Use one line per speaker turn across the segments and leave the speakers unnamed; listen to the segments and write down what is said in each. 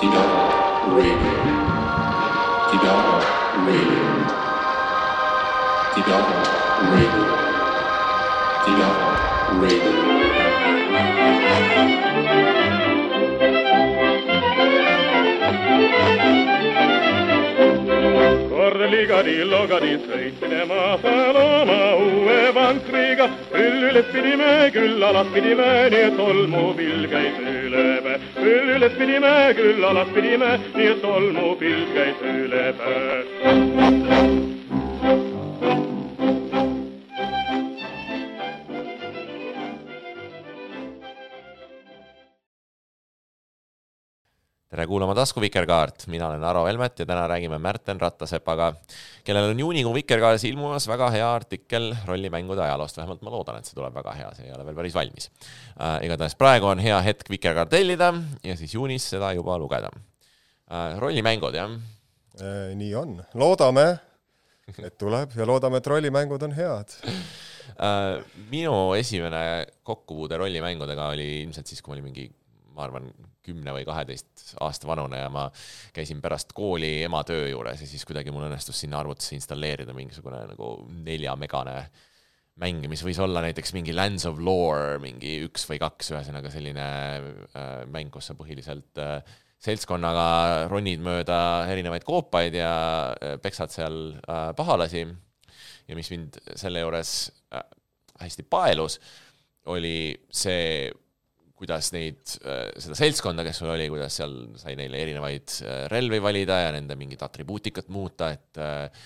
Develop Radio. Develop Radio. Develop Radio. Develop Radio.
kord ligadi-logadi sõitsime maasal oma uue vankriga. küll üles pidime, küll alas pidime, nii et tolmupill käis üle päe. Küll üles pidime, küll alas pidime, nii et tolmupill käis üle päe.
Tere kuulama Tasku Vikerkaart, mina olen Aro Velmet ja täna räägime Märten Rattasepaga, kellel on juunikuu Vikerkaares ilmumas väga hea artikkel rollimängude ajaloost, vähemalt ma loodan, et see tuleb väga hea, see ei ole veel päris valmis äh,. igatahes praegu on hea hetk Vikerkaart tellida ja siis juunis seda juba lugeda äh,. rollimängud, jah?
Äh, nii on, loodame, et tuleb ja loodame, et rollimängud on head.
Minu esimene kokkupuude rollimängudega oli ilmselt siis, kui ma olin mingi, ma arvan, kümne või kaheteist aasta vanune ja ma käisin pärast kooli ema töö juures ja siis kuidagi mul õnnestus sinna arvutisse installeerida mingisugune nagu neljamegane mäng, mis võis olla näiteks mingi Lands of Lore, mingi üks või kaks, ühesõnaga selline äh, mäng, kus sa põhiliselt äh, seltskonnaga ronid mööda erinevaid koopaid ja äh, peksad seal pahalasi. ja mis mind selle juures hästi paelus, oli see kuidas neid, seda seltskonda, kes sul oli, kuidas seal sai neile erinevaid relvi valida ja nende mingit atribuutikat muuta, et äh,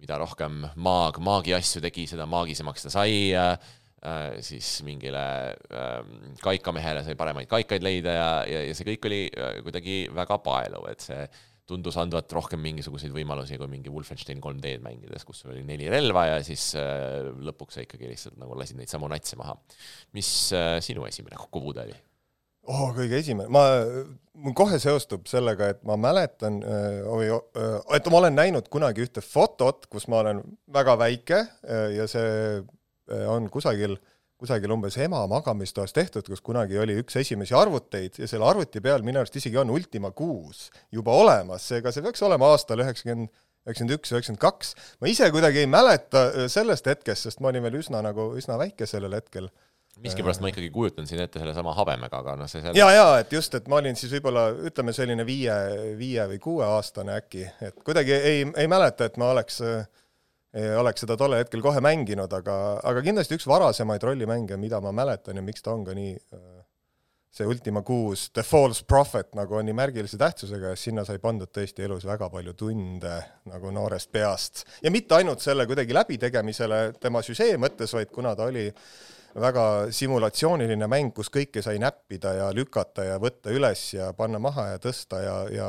mida rohkem maag maagi asju tegi, seda maagisemaks ta sai äh,, siis mingile äh, kaikamehele sai paremaid kaikaid leida ja, ja, ja see kõik oli kuidagi väga paeluv, et see tundus andvat rohkem mingisuguseid võimalusi kui mingi Wolfenstein 3D-d mängides, kus oli neli relva ja siis äh, lõpuks sa ikkagi lihtsalt nagu lasid neid samu natse maha. mis äh, sinu esimene kokkupuude oli?
oh, kõige esimene, ma, mul kohe seostub sellega, et ma mäletan äh,, et ma olen näinud kunagi ühte fotot, kus ma olen väga väike ja see on kusagil äh, kusagil umbes ema magamistoas tehtud, kus kunagi oli üks esimesi arvuteid ja selle arvuti peal minu arust isegi on Ultima kuus juba olemas, seega see peaks olema aastal üheksakümmend, üheksakümmend üks, üheksakümmend kaks. ma ise kuidagi ei mäleta sellest hetkest, sest ma olin veel üsna nagu, üsna väike sellel hetkel
miskipärast ma ikkagi kujutan siin ette sellesama habemega, aga noh, see
selle... ja, ja et just, et ma olin siis võib-olla ütleme, selline viie, viie või kuueaastane äkki, et kuidagi ei, ei mäleta, et ma oleks äh, oleks seda tollel hetkel kohe mänginud, aga, aga kindlasti üks varasemaid rollimänge, mida ma mäletan ja miks ta on ka nii see Ultima kuus, The False Prophet nagu on nii märgilise tähtsusega ja sinna sai pandud tõesti elus väga palju tunde nagu noorest peast. ja mitte ainult selle kuidagi läbitegemisele tema süžee mõttes, vaid kuna ta oli väga simulatsiooniline mäng, kus kõike sai näppida ja lükata ja võtta üles ja panna maha ja tõsta ja, ja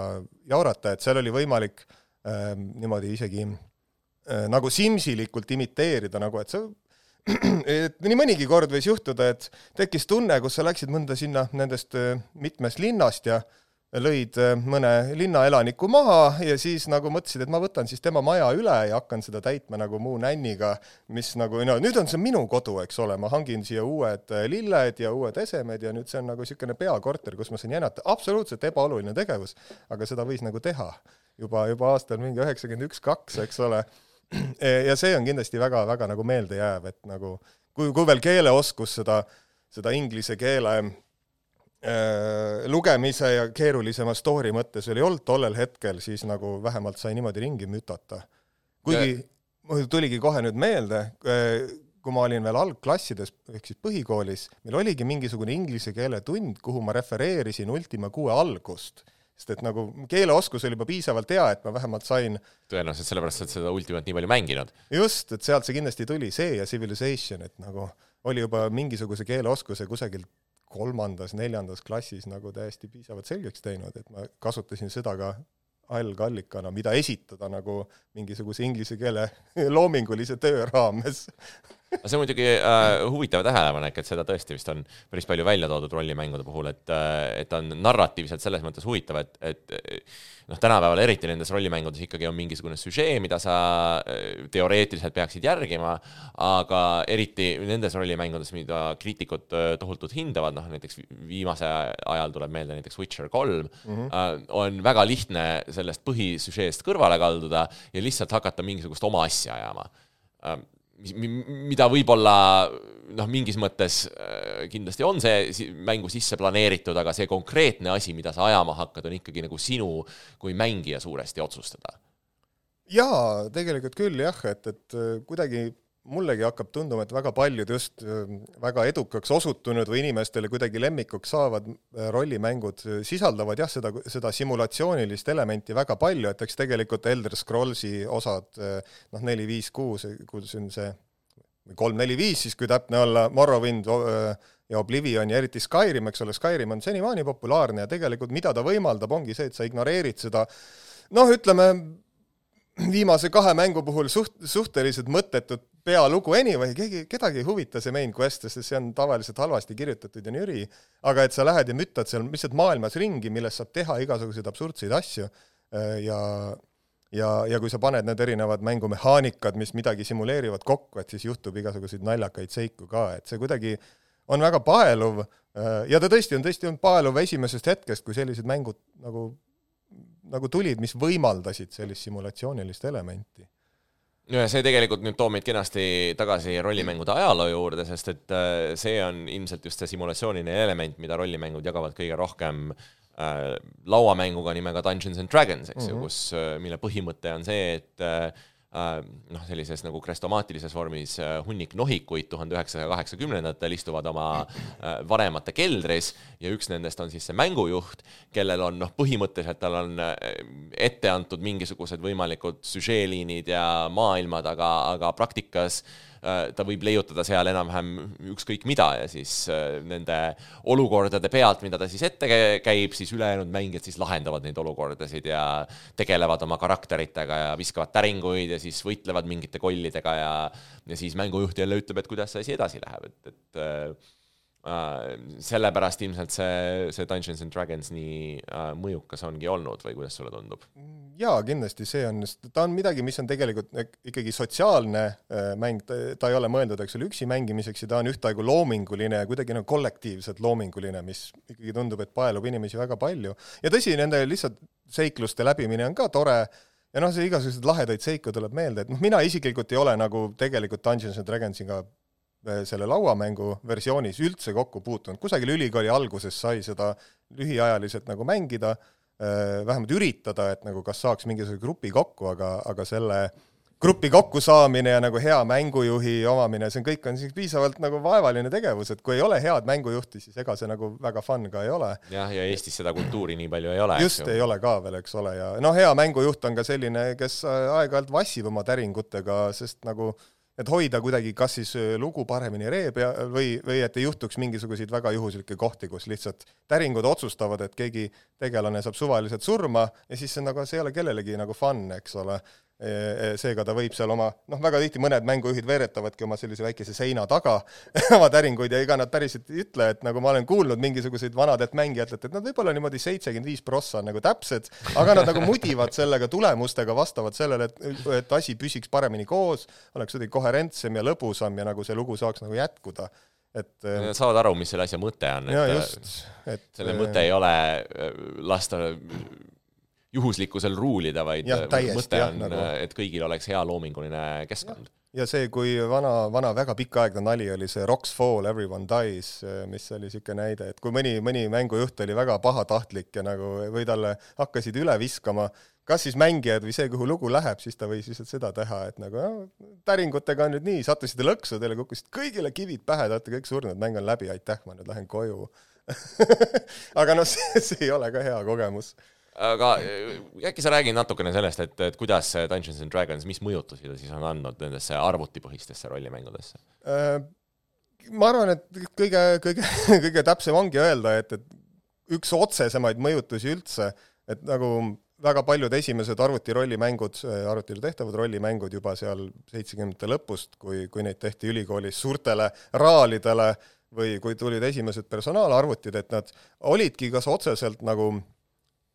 jaurata, et seal oli võimalik äh, niimoodi isegi Äh, nagu simsilikult imiteerida, nagu et sa et nii mõnigi kord võis juhtuda, et tekkis tunne, kus sa läksid mõnda sinna nendest äh, mitmest linnast ja lõid äh, mõne linnaelaniku maha ja siis nagu mõtlesid, et ma võtan siis tema maja üle ja hakkan seda täitma nagu muu nänniga, mis nagu no nüüd on see minu kodu, eks ole, ma hangin siia uued lilled ja uued esemed ja nüüd see on nagu niisugune peakorter, kus ma saan jänata, absoluutselt ebaoluline tegevus, aga seda võis nagu teha juba, juba aastal mingi üheksakümmend üks, kaks, eks ole ja see on kindlasti väga-väga nagu meeldejääv, et nagu kui, kui veel keeleoskus seda, seda inglise keele äh, lugemise ja keerulisema story mõttes veel ei olnud tollel hetkel, siis nagu vähemalt sai niimoodi ringi mütata. kuigi mul tuligi kohe nüüd meelde äh,, kui ma olin veel algklassides ehk siis põhikoolis, meil oligi mingisugune inglise keele tund, kuhu ma refereerisin Ultima kuue algust sest et nagu keeleoskus oli juba piisavalt hea, et ma vähemalt sain
tõenäoliselt sellepärast, et seda Ultimat nii palju mänginud.
just, et sealt see kindlasti tuli, see ja Civilization, et nagu oli juba mingisuguse keeleoskuse kusagil kolmandas-neljandas klassis nagu täiesti piisavalt selgeks teinud, et ma kasutasin seda ka algallikana, mida esitada nagu mingisuguse inglise keele loomingulise töö raames
aga see on muidugi äh, huvitav tähelepanek, et seda tõesti vist on päris palju välja toodud rollimängude puhul, et, äh, et on narratiivselt selles mõttes huvitav, et, et noh, tänapäeval eriti nendes rollimängudes ikkagi on mingisugune süžee, mida sa äh, teoreetiliselt peaksid järgima, aga eriti nendes rollimängudes, mida kriitikud äh, tohutult hindavad, noh näiteks viimase ajal tuleb meelde näiteks Witcher kolm mm, -hmm. on väga lihtne sellest põhisüžeest kõrvale kalduda ja lihtsalt hakata mingisugust oma asja ajama mis, mida võib-olla noh, mingis mõttes äh, kindlasti on see mängu sisse planeeritud, aga see konkreetne asi, mida sa ajama hakkad, on ikkagi nagu sinu kui mängija suuresti otsustada.
jaa, tegelikult küll jah, et, et äh, kuidagi mullegi hakkab tunduma, et väga paljud just äh, väga edukaks osutunud või inimestele kuidagi lemmikuks saavad äh, rollimängud sisaldavad jah, seda, seda simulatsioonilist elementi väga palju, et eks tegelikult Elder Scrollsi osad äh, noh, neli, viis, kuus, kus on see kolm, neli, viis siis, kui täpne olla, Morrowind ja Oblivion ja eriti Skyrim, eks ole, Skyrim on senimaani populaarne ja tegelikult mida ta võimaldab, ongi see, et sa ignoreerid seda noh, ütleme, viimase kahe mängu puhul suht, suhteliselt mõttetut pealugu anyway, keegi, kedagi ei huvita see main quest, sest see on tavaliselt halvasti kirjutatud ja nüri, aga et sa lähed ja müttad seal lihtsalt maailmas ringi, milles saab teha igasuguseid absurdseid asju. Äh, ja ja, ja kui sa paned need erinevad mängumehaanikad, mis midagi simuleerivad kokku, et siis juhtub igasuguseid naljakaid seiku ka, et see kuidagi on väga paeluv äh, ja ta tõesti on, tõesti on paeluv esimesest hetkest, kui sellised mängud nagu nagu tulid, mis võimaldasid sellist simulatsioonilist elementi
see tegelikult nüüd toob meid kenasti tagasi rollimängude ajaloo juurde, sest et äh, see on ilmselt just see simulatsiooniline element, mida rollimängud jagavad kõige rohkem äh, lauamänguga nimega Dungeons and Dragons, eks mm -hmm. ju, mhm. kus, äh, mille põhimõte on see, et äh, Äh, noh, sellises nagu krestomaatilises vormis äh, hunnik nohikuid tuhande üheksasaja kaheksakümnendatel istuvad oma äh, vanemate keldris ja üks nendest on siis see mängujuht, kellel on noh, põhimõtteliselt tal on ette antud mingisugused võimalikud süžeeliinid ja maailmad, aga, aga praktikas äh, Äh, ta võib leiutada seal enam-vähem ükskõik mida ja siis äh, nende olukordade pealt, mida ta siis ette käib, siis ülejäänud mängijad siis lahendavad neid olukordasid ja tegelevad oma karakteritega ja viskavad täringuid ja siis võitlevad mingite kollidega ja ja siis mängujuht jälle ütleb, et kuidas see asi edasi läheb, et, et äh, sellepärast ilmselt see, see Dungeons and Dragons nii uh, mõjukas ongi olnud või kuidas sulle tundub?
jaa, kindlasti see on, ta on midagi, mis on tegelikult ikkagi sotsiaalne uh, mäng, ta ei ole mõeldud, eks ole, üksi mängimiseks ja ta on ühtaegu loominguline ja kuidagi nagu kollektiivselt loominguline, mis ikkagi tundub, et paelub inimesi väga palju. ja tõsi, nende lihtsalt seikluste läbimine on ka tore ja noh, see igasuguseid lahedaid seiku tuleb meelde, et noh, mina isiklikult ei ole nagu tegelikult Dungeons and Dragonsiga Äh, selle lauamängu versioonis üldse kokku puutunud, kusagil ülikooli alguses sai seda lühiajaliselt nagu mängida, äh, vähemalt üritada, et nagu kas saaks mingisuguse grupi kokku, aga, aga selle grupi kokkusaamine ja nagu hea mängujuhi omamine, see on kõik on siis piisavalt nagu vaevaline tegevus, et kui ei ole head mängujuhti, siis ega see nagu väga fun ka ei ole.
jah, ja Eestis seda kultuuri nii palju ei ole.
just, ei ole ka veel, eks ole, ja noh, hea mängujuht on ka selline, kes aeg-ajalt vassib oma täringutega, sest nagu äh, et hoida kuidagi kas siis äh, lugu paremini ree pea või, või et ei juhtuks mingisuguseid väga juhuslikke kohti, kus lihtsalt täringud otsustavad, et keegi tegelane saab suvaliselt surma ja siis see nagu, see ei ole kellelegi nagu fun, eks ole seega ta võib seal oma, noh, väga tihti mõned mängujuhid veeretavadki oma sellise väikese seina taga oma täringuid ja ega nad päriselt ei ütle, et nagu ma olen kuulnud mingisuguseid vanadelt mängijatelt, et nad võib-olla niimoodi seitsekümmend viis prossa on nagu täpsed, aga nad nagu mudivad sellega tulemustega vastavalt sellele, et, et asi püsiks paremini koos, oleks kuidagi koherentsem ja lõbusam ja nagu see lugu saaks nagu jätkuda. Et
Nad saavad aru, mis selle asja mõte on,
et,
et selle mõte ei ole lasta juhuslikkusel ruulida, vaid ja, täiesti, mõte on, nagu... et kõigil oleks hea loominguline keskkond.
ja see, kui vana, vana väga pikaaegne nali oli see Rocks fall, everyone dies, mis oli niisugune näide, et kui mõni, mõni mängujuht oli väga pahatahtlik ja nagu või talle hakkasid üle viskama, kas siis mängijad või see, kuhu lugu läheb, siis ta võis lihtsalt seda teha, et nagu no, täringutega on nüüd nii, sattusite lõksu, teile kukkusid kõigile kivid pähe, te olete kõik surnud, mäng on läbi, aitäh, ma nüüd lähen koju aga noh, see, ei ole ka hea kogemus
aga äh, äkki sa räägid natukene sellest, et, et kuidas Dungeons and Dragons, mis mõjutusi ta siis on andnud nendesse arvutipõhistesse rollimängudesse?
Äh, ma arvan, et kõige, kõige, kõige täpsem ongi öelda, et, et üks otsesemaid mõjutusi üldse, et nagu väga paljud esimesed arvutirollimängud, arvutile tehtavad rollimängud juba seal seitsmekümnendate lõpust, kui, kui neid tehti ülikoolis suurtele raalidele või kui tulid esimesed personaalarvutid, et nad olidki kas otseselt nagu äh,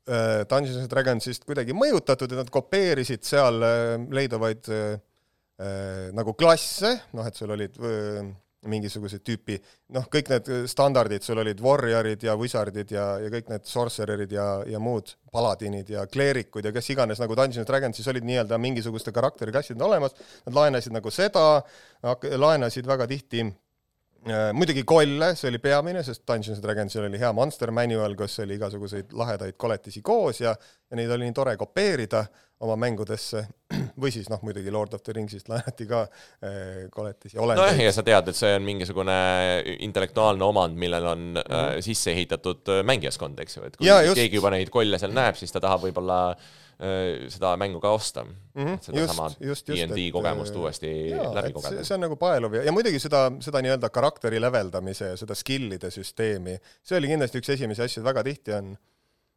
Dungeons and Dragonsist kuidagi mõjutatud, et nad kopeerisid seal äh, leiduvaid äh, äh nagu klasse, noh et sul olid äh, mingisuguse tüüpi, noh, kõik need standardid, sul olid warriorid ja wizardid ja, ja kõik need sorcererid ja, ja muud paladinid ja kleerikud ja kes iganes nagu Dungeons and Dragonsis olid nii-öelda mingisuguste karakteriklassid olemas, nad laenasid nagu seda, laenasid väga tihti Äh, muidugi kolle, see oli peamine, sest Dungeons and Dragonsil oli hea monster manual, kus oli igasuguseid lahedaid koletisi koos ja ja neid oli nii tore kopeerida oma mängudesse, või siis noh, muidugi Lord of the Ringsist laenati ka äh, koletisi olendeid.
nojah, ja sa tead, et see on mingisugune intellektuaalne omand, millel on mm -hmm. äh, sisse ehitatud äh, mängijaskond, eks ju, et kui ja, just... keegi juba neid kolle seal näeb, siis ta tahab võib-olla äh, Äh, seda mängu ka osta mm. -hmm. sedasama DnD kogemust äh, uuesti jaa, läbi kogeda.
see on nagu paeluv ja, ja muidugi seda, seda nii-öelda karakteri leveldamise ja seda skill'ide süsteemi, see oli kindlasti üks esimesi asju, väga tihti on Äh,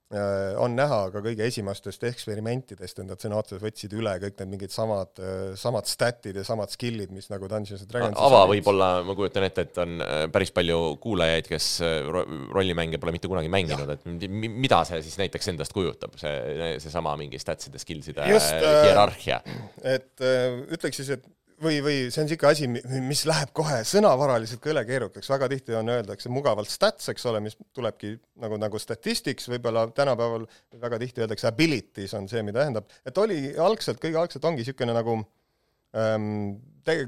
on näha ka kõige esimestest eksperimentidest, et nad sõna otseses võtsid üle kõik need mingid samad, äh, samad stat'id ja samad skill'id, mis nagu Dungeons and Dragons
ava võib-olla, ma kujutan ette, et on äh, päris palju kuulajaid, kes rollimänge pole mitte kunagi mänginud, et mida see siis näiteks endast kujutab, see, seesama mingi stats'ide, skills'ide hierarhia?
et ütleks siis, et või, või see on niisugune asi, mis läheb kohe sõnavaraliselt ka üle keerukaks, väga tihti on, öeldakse mugavalt stats, eks ole, mis tulebki nagu, nagu statistics, võib-olla tänapäeval väga tihti öeldakse abilities on see, mida tähendab, et oli algselt, kõige algselt ongi niisugune nagu ähm,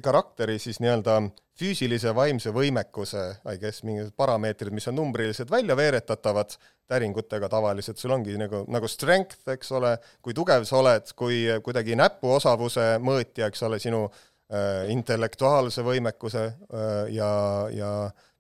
karakteri siis nii-öelda füüsilise vaimse võimekuse, I guess, mingid parameetrid, mis on numbriliselt välja veeretatavad täringutega tavaliselt, sul ongi nagu, nagu strength, eks ole, kui tugev sa oled, kui kuidagi näpuosavuse mõõtja, eks ole, sinu intellektuaalse võimekuse äh, ja, ja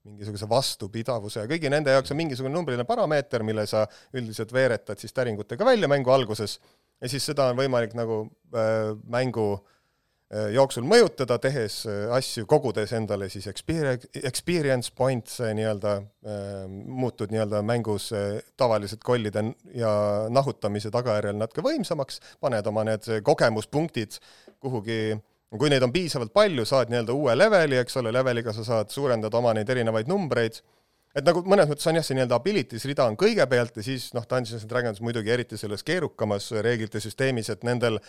mingisuguse vastupidavuse ja kõigi nende jaoks on mingisugune numbriline parameeter, mille sa üldiselt veeretad siis täringutega välja mängu alguses. Ja siis seda on võimalik nagu äh, mängu äh, jooksul mõjutada, tehes äh, asju, kogudes endale siis experience, points nii-öelda äh,, muutud nii-öelda mängus äh, tavaliselt kollide ja nahutamise tagajärjel natuke võimsamaks, paned oma need kogemuspunktid kuhugi äh, kui neid on piisavalt palju, saad nii-öelda uue leveli, eks ole, leveliga sa saad suurendada oma neid erinevaid numbreid, et nagu mõnes mõttes on jah, see nii-öelda abilities rida on kõigepealt ja siis noh, Dungeons and Dragons muidugi eriti selles keerukamas reeglite süsteemis, et nendel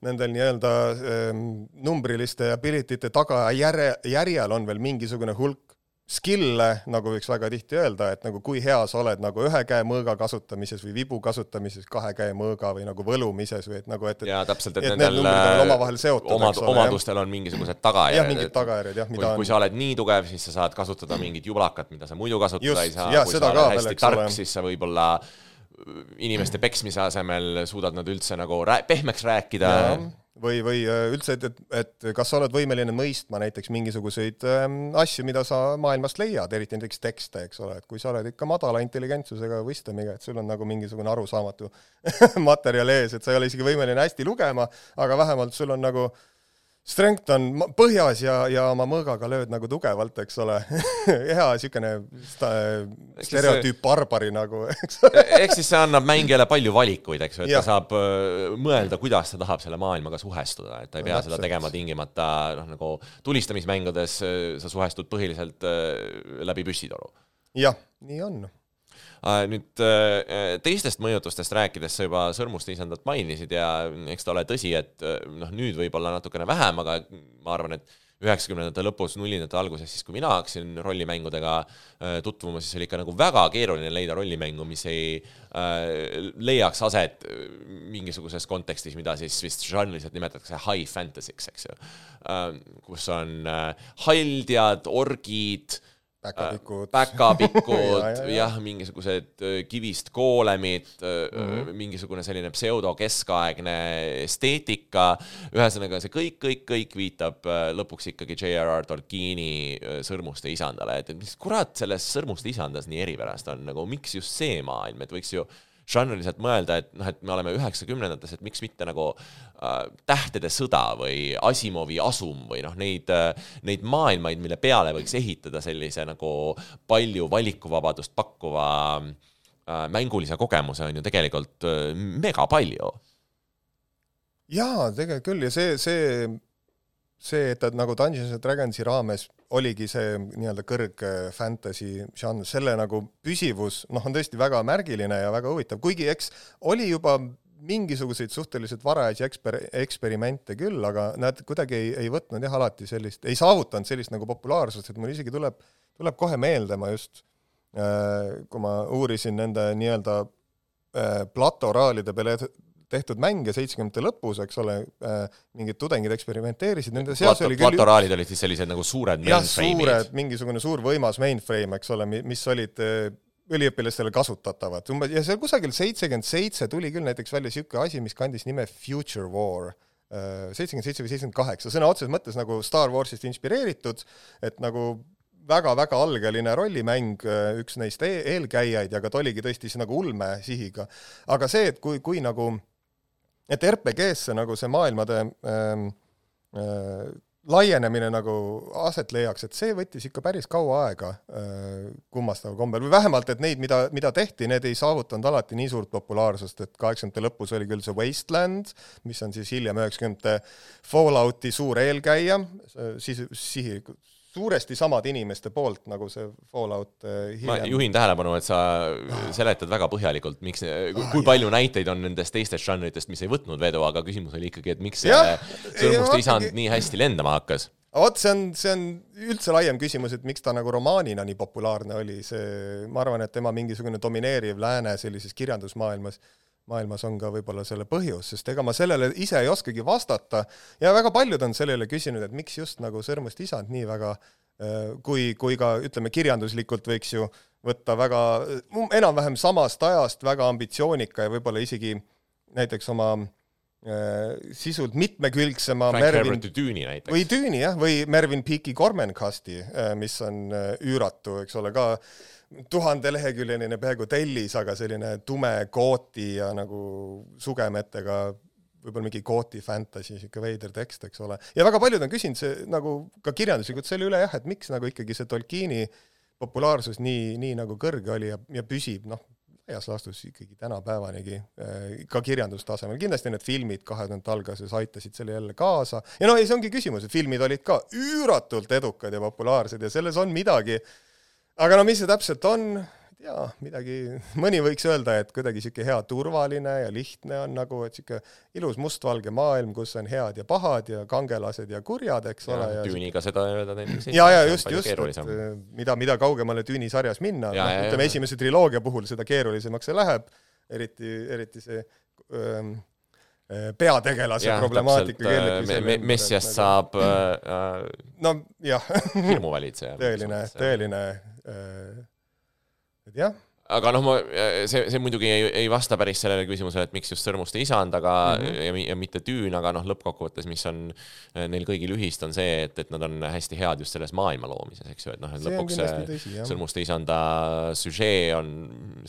nendel nii-öelda ähm, numbriliste ability te taga järje, järjel on veel mingisugune hulk skill'e, nagu võiks väga tihti öelda, et nagu kui hea sa oled nagu ühe käe mõõga kasutamises või vibu kasutamises, kahe käe mõõga või nagu võlumises või et nagu, et,
et jaa, täpselt, et, et nendel need omavahel seotud, omad, omadustel on mingisugused tagajärjed.
jah, mingid tagajärjed, jah,
mida kui, on kui sa oled nii tugev, siis sa saad kasutada mingit jublakat, mida sa muidu kasutada ei saa, kui sa oled hästi tark, siis sa võib-olla inimeste peksmise asemel suudad nad üldse nagu rää-, pehmeks rääkida
või, või äh, üldse, et, et, et kas sa oled võimeline mõistma näiteks mingisuguseid ähm, asju, mida sa maailmast leiad, eriti näiteks tekste, eks ole, et kui sa oled ikka madala intelligentsusega wisdom'iga, et sul on nagu mingisugune arusaamatu materjal ees, et sa ei ole isegi võimeline hästi lugema, aga vähemalt sul on nagu äh, strength on põhjas ja, ja oma mõõgaga lööd nagu tugevalt, eks ole hea niisugune stereotüüp barbari nagu, eks
ole ehk siis see annab mängijale palju valikuid, eks ju, et ja. ta saab mõelda, kuidas ta tahab selle maailmaga suhestuda, et ta ei pea no, seda tegema tingimata noh, nagu tulistamismängudes sa suhestud põhiliselt läbi püssitoru.
jah, nii on
nüüd äh, teistest mõjutustest rääkides sa juba sõrmuste isandat mainisid ja eks ta ole tõsi, et äh, noh, nüüd võib-olla natukene vähem, aga ma arvan, et üheksakümnendate lõpus, nullindate alguses, siis kui mina hakkasin rollimängudega tutvuma, siis oli ikka nagu väga keeruline leida rollimängu, mis ei äh, leiaks aset mingisuguses kontekstis, mida siis vist žanriliselt nimetatakse high fantasy'ks, eks ju äh,. kus on äh, haldjad, orgid
päkapikud.
Äh,, päkapikud ja, ja, jah, mingisugused äh, kivist koolemid mm, -hmm. mingisugune selline pseudokeskaegne esteetika, ühesõnaga see kõik, kõik, kõik viitab äh, lõpuks ikkagi J.R.R. Tolkieni Sõrmuste isandale, et, et mis kurat selles Sõrmuste isandas nii eripärast on, nagu miks just see maailm, et võiks ju žanriliselt mõelda, et noh, et me oleme üheksakümnendates, et miks mitte nagu äh, Tähtede sõda või Asimovi Asum või noh, neid äh,, neid maailmaid, mille peale võiks ehitada sellise nagu palju valikuvabadust pakkuva äh, mängulise kogemuse on ju tegelikult äh, mega palju.
jaa, tegelikult küll ja see, see, see, et ta nagu Dungeons and Dragonsi raames oligi see nii-öelda kõrg fantasy žanr, selle nagu püsivus, noh, on tõesti väga märgiline ja väga huvitav, kuigi eks oli juba mingisuguseid suhteliselt varajasi eksper-, eksperimente küll, aga nad kuidagi ei, ei võtnud jah, alati sellist, ei saavutanud sellist nagu populaarsust, et mul isegi tuleb, tuleb kohe meelde, ma just äh, kui ma uurisin nende nii-öelda äh, platoraalide peale tehtud mänge seitsmekümnendate lõpus, eks ole, mingid tudengid eksperimenteerisid, nende seas oli küll
platoraalid olid siis sellised nagu suured mainframe'id
suured, mingisugune suur võimas mainframe, eks ole, mis olid äh, üliõpilastele kasutatavad, umbes, ja seal kusagil seitsekümmend seitse tuli küll näiteks välja niisugune asi, mis kandis nime Future War. seitsekümmend seitse või seitsekümmend kaheksa, sõna otseses mõttes nagu Star Warsist inspireeritud, et nagu väga-väga algeline rollimäng, üks neist e eelkäijaid ja ka ta oligi tõesti siis nagu ulmesihiga. aga see, et kui, kui nagu et RPG-sse nagu see maailmade ähm, äh, laienemine nagu aset leiaks, et see võttis ikka päris kaua aega äh, kummastaval kombel. Või vähemalt, et neid, mida, mida tehti, need ei saavutanud alati nii suurt populaarsust, et kaheksakümnendate lõpus oli küll see Wasteland, mis on siis hiljem üheksakümnendate Fallouti suur eelkäija, siis sihi, suuresti samade inimeste poolt, nagu see Fallout äh,
ma
hiljem.
juhin tähelepanu, et sa seletad väga põhjalikult, miks, kui palju näiteid on nendest teistest žanritest, mis ei võtnud vedu, aga küsimus oli ikkagi, et miks see
Jah,
sõrmuste isand nii hästi lendama hakkas.
vot see on, see on üldse laiem küsimus, et miks ta nagu romaanina nii populaarne oli, see, ma arvan, et tema mingisugune domineeriv lääne sellises kirjandusmaailmas, maailmas on ka võib-olla selle põhjus, sest ega ma sellele ise ei oskagi vastata ja väga paljud on sellele küsinud, et miks just nagu Sõrmust isand nii väga äh, kui, kui ka ütleme, kirjanduslikult võiks ju võtta väga äh, enam-vähem samast ajast väga ambitsioonika ja võib-olla isegi näiteks oma äh, sisult mitmekülgsema
Frank
Mervyn
Herberti Düüni näiteks.
või Düüni jah, või Mervyn Peake'i Gormencasti, mis on äh, üüratu, eks ole, ka tuhandeleheküljeline peaaegu tellis, aga selline tume kooti ja nagu sugemetega võib-olla mingi kooti fantasy, niisugune veider tekst, eks ole. ja väga paljud on küsinud see nagu ka kirjanduslikult selle üle jah, et miks nagu ikkagi see Tolkieni populaarsus nii, nii nagu kõrge oli ja, ja püsib, noh, laias laastus ikkagi tänapäevanigi äh, ka kirjandustasemel, kindlasti need filmid kahe tuhande alguses aitasid selle jälle kaasa ja noh, ja see ongi küsimus, et filmid olid ka üüratult edukad ja populaarsed ja selles on midagi, aga no mis see täpselt on, tea, midagi, mõni võiks öelda, et kuidagi niisugune hea turvaline ja lihtne on nagu, et niisugune ilus mustvalge maailm, kus on head ja pahad ja kangelased ja kurjad, eks ole. ja
Düüniga seda öelda näiteks
ja, ja just, just, et äh, mida, mida kaugemale Tüüni sarjas minna,
Ja,
noh,
ja,
ütleme
ja.
esimese triloogia puhul seda keerulisemaks see läheb, eriti, eriti see ähm, äh, peategelase
jah,
problemaatika
äh,
ümber,
Messias
et
saab äh,
no jah
äh, hirmuvalitseja.
tõeline, tõeline äh, et jah,
aga noh, ma, see, see muidugi ei, ei vasta päris sellele küsimusele, et miks just Sõrmuste isand, aga mm. -hmm. ja, ja mitte Tüün, aga noh, lõppkokkuvõttes, mis on äh, neil kõigil ühist, on see, et, et nad on hästi head just selles maailma loomises, eks ju, et noh, et lõpuks see. Sõrmuste isanda süžee on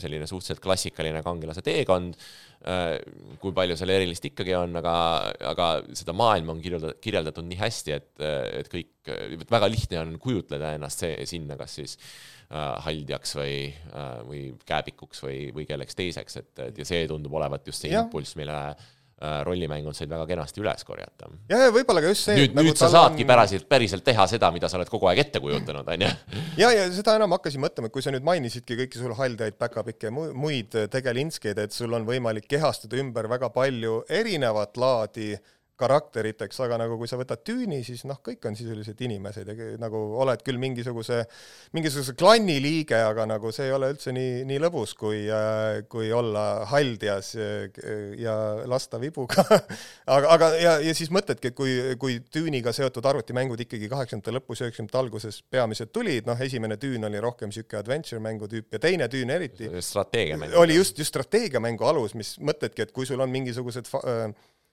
selline suhteliselt klassikaline kangelase teekond, kui palju seal erilist ikkagi on, aga, aga seda maailma on kirjeldatud, kirjeldatud nii hästi, et, et kõik, väga lihtne on kujutleda ennast see, sinna, kas siis äh, haldjaks või äh,, või kääbikuks või, või kelleks teiseks, et, et ja see tundub olevat just see
Jah.
impulss, mille äh, rollimängud said väga kenasti üles korjata.
ja, ja võib-olla ka just see
nüüd, nüüd sa saadki päriselt, päriselt teha seda, mida sa oled kogu aeg ette kujutanud, on ju.
ja, ja seda enam hakkasin mõtlema, et kui sa nüüd mainisidki kõiki sul haldjaid, päkapikke ja mu- muid tegelinskeid, et sul on võimalik kehastada ümber väga palju erinevat laadi karakteriteks, aga nagu kui sa võtad tüüni, siis noh, kõik on sisuliselt inimesed ja nagu oled küll mingisuguse, mingisuguse klanni liige, aga nagu see ei ole üldse nii, nii lõbus, kui, kui olla haldjas ja, ja lasta vibuga aga, aga ja, ja siis mõtledki, et kui, kui tüüniga seotud arvutimängud ikkagi kaheksakümnendate lõpus, üheksakümnendate alguses peamiselt tulid, noh, esimene tüün oli rohkem niisugune adventure mängu tüüp ja teine tüün eriti
strateegiamäng.
oli just, just strateegiamängu alus, mis mõtledki, et kui sul on mingisugused fa- äh,